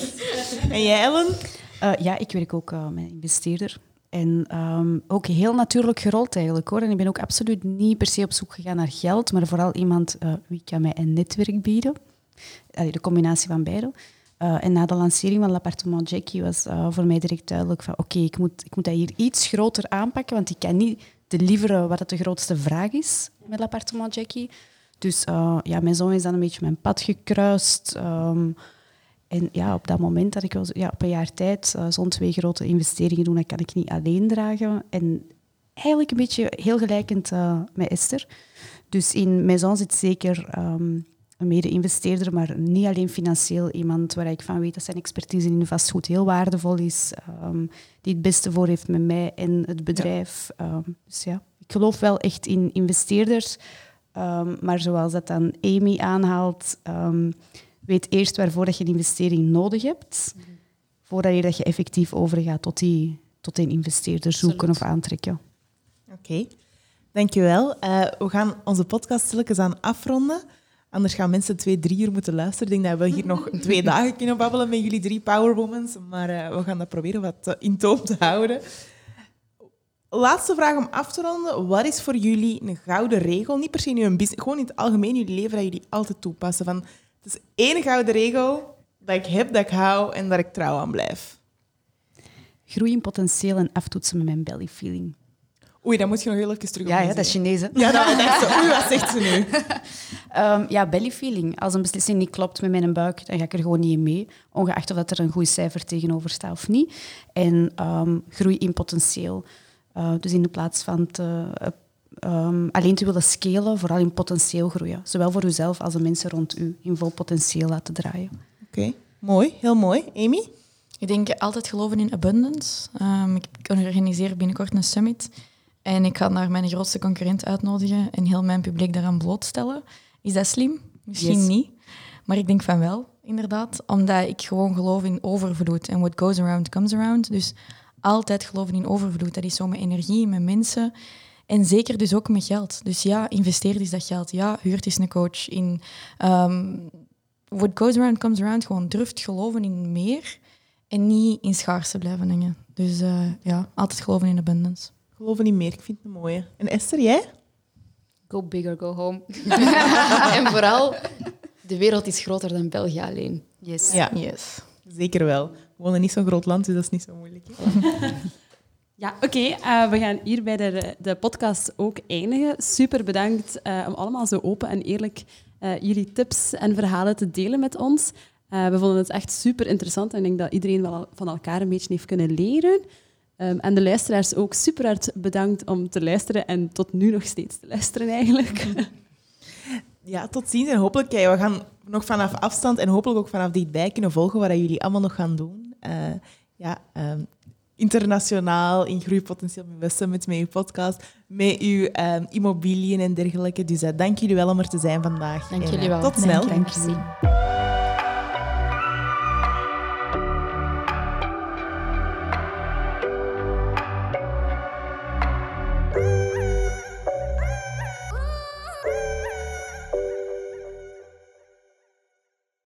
En jij, Ellen? Eh, ja, ik werk ook eh, met investeerder. En ehm, ook heel natuurlijk gerold eigenlijk hoor. En ik ben ook absoluut niet per se op zoek gegaan naar geld, maar vooral iemand eh, wie kan mij een netwerk bieden. De combinatie van beide. Eh, en na de lancering van l'appartement Jackie was eh, voor mij direct duidelijk van oké, ik, moet, ik moet dat hier iets groter aanpakken, want ik kan niet deliveren wat het de grootste vraag is met l'appartement Jackie. Dus ja, mijn zoon is dan een beetje mijn pad gekruist. Ehm, en ja, op dat moment dat ik zo- ja, op een jaar tijd eh, zo'n twee grote investeringen doen, dat kan ik niet alleen dragen. En eigenlijk een beetje heel gelijkend eh, met Esther. Dus in Maison zit zeker ehm, een mede-investeerder, maar niet alleen financieel iemand waar ik van weet dat zijn expertise in vastgoed heel waardevol is, ehm, die het beste voor heeft met mij en het bedrijf. Ehm, dus ja, ik geloof wel echt in investeerders. Maar zoals dat dan Amy aanhaalt, weet eerst waarvoor dat je een investering nodig hebt, voordat je, dat je effectief overgaat tot die, tot een investeerder zoeken of aantrekken. Oké, dankjewel. Eh we gaan onze podcast stilletjes aan afronden. Anders gaan mensen twee, drie uur moeten luisteren. Ik denk dat we hier nog twee dagen kunnen babbelen met jullie drie powerwomans. Maar eh, we gaan dat proberen wat eh, in toom te houden. Laatste vraag om af te ronden. Wat is voor jullie een gouden regel? Niet per se in uw business, gewoon in het algemeen in jullie leven dat jullie altijd toepassen. Van, het is één gouden regel dat ik heb, dat ik hou en dat ik trouw aan blijf. Groei in potentieel en aftoetsen met mijn belly feeling. Oei, dat moet je nog heel even terug Ja, ja dat is. Chinees. hè? Ja, dat zo. Oei, wat zegt ze nu? Ehm, ja, belly feeling. Als een beslissing niet klopt met mijn buik, dan ga ik er gewoon niet in mee. Ongeacht of dat er een goed cijfer tegenover staat of niet. En ehm, groei in potentieel. Eh, dus in de plaats van te, eh, ehm, alleen te willen scalen, vooral in potentieel groeien. Zowel voor uzelf als de mensen rond u in vol potentieel laten draaien. Oké, mooi. Heel mooi. Amy? Ik denk altijd geloven in abundance. Ehm, ik organiseer binnenkort een summit. En ik ga daar mijn grootste concurrent uitnodigen en heel mijn publiek daaraan blootstellen. Is dat slim? Misschien Yes. niet. Maar ik denk van wel, inderdaad. Omdat ik gewoon geloof in overvloed. En what goes around, comes around. Dus altijd geloven in overvloed. Dat is zo met energie, met mensen. En zeker dus ook met geld. Dus ja, investeer eens dat geld. Ja, huurt eens een coach in. ehm, what goes around, comes around. Gewoon durft geloven in meer. En niet in schaarste blijven hangen. Dus eh, ja, altijd geloven in abundance. Geloven niet meer. Ik vind het een mooie. En Esther, jij? Go big or go home. en vooral, de wereld is groter dan België alleen. Yes. Ja, Yes. zeker wel. We wonen niet zo'n groot land, dus dat is niet zo moeilijk. Ja, oké. eh, we gaan hier bij de, de podcast ook eindigen. Super bedankt eh, om allemaal zo open en eerlijk eh, jullie tips en verhalen te delen met ons. We vonden het echt super interessant en ik denk dat iedereen wel van elkaar een beetje heeft kunnen leren. Ehm, en de luisteraars ook super hard bedankt om te luisteren en tot nu nog steeds te luisteren eigenlijk. Ja, tot ziens en hopelijk, ja, we gaan nog vanaf afstand en hopelijk ook vanaf dichtbij kunnen volgen wat jullie allemaal nog gaan doen. Ja, um, internationaal in groeipotentieel Summit, met uw podcast, met uw um, immobiliën en dergelijke. Dus uh, dank jullie wel om er te zijn vandaag. Dank jullie wel. Tot snel. Dank, dank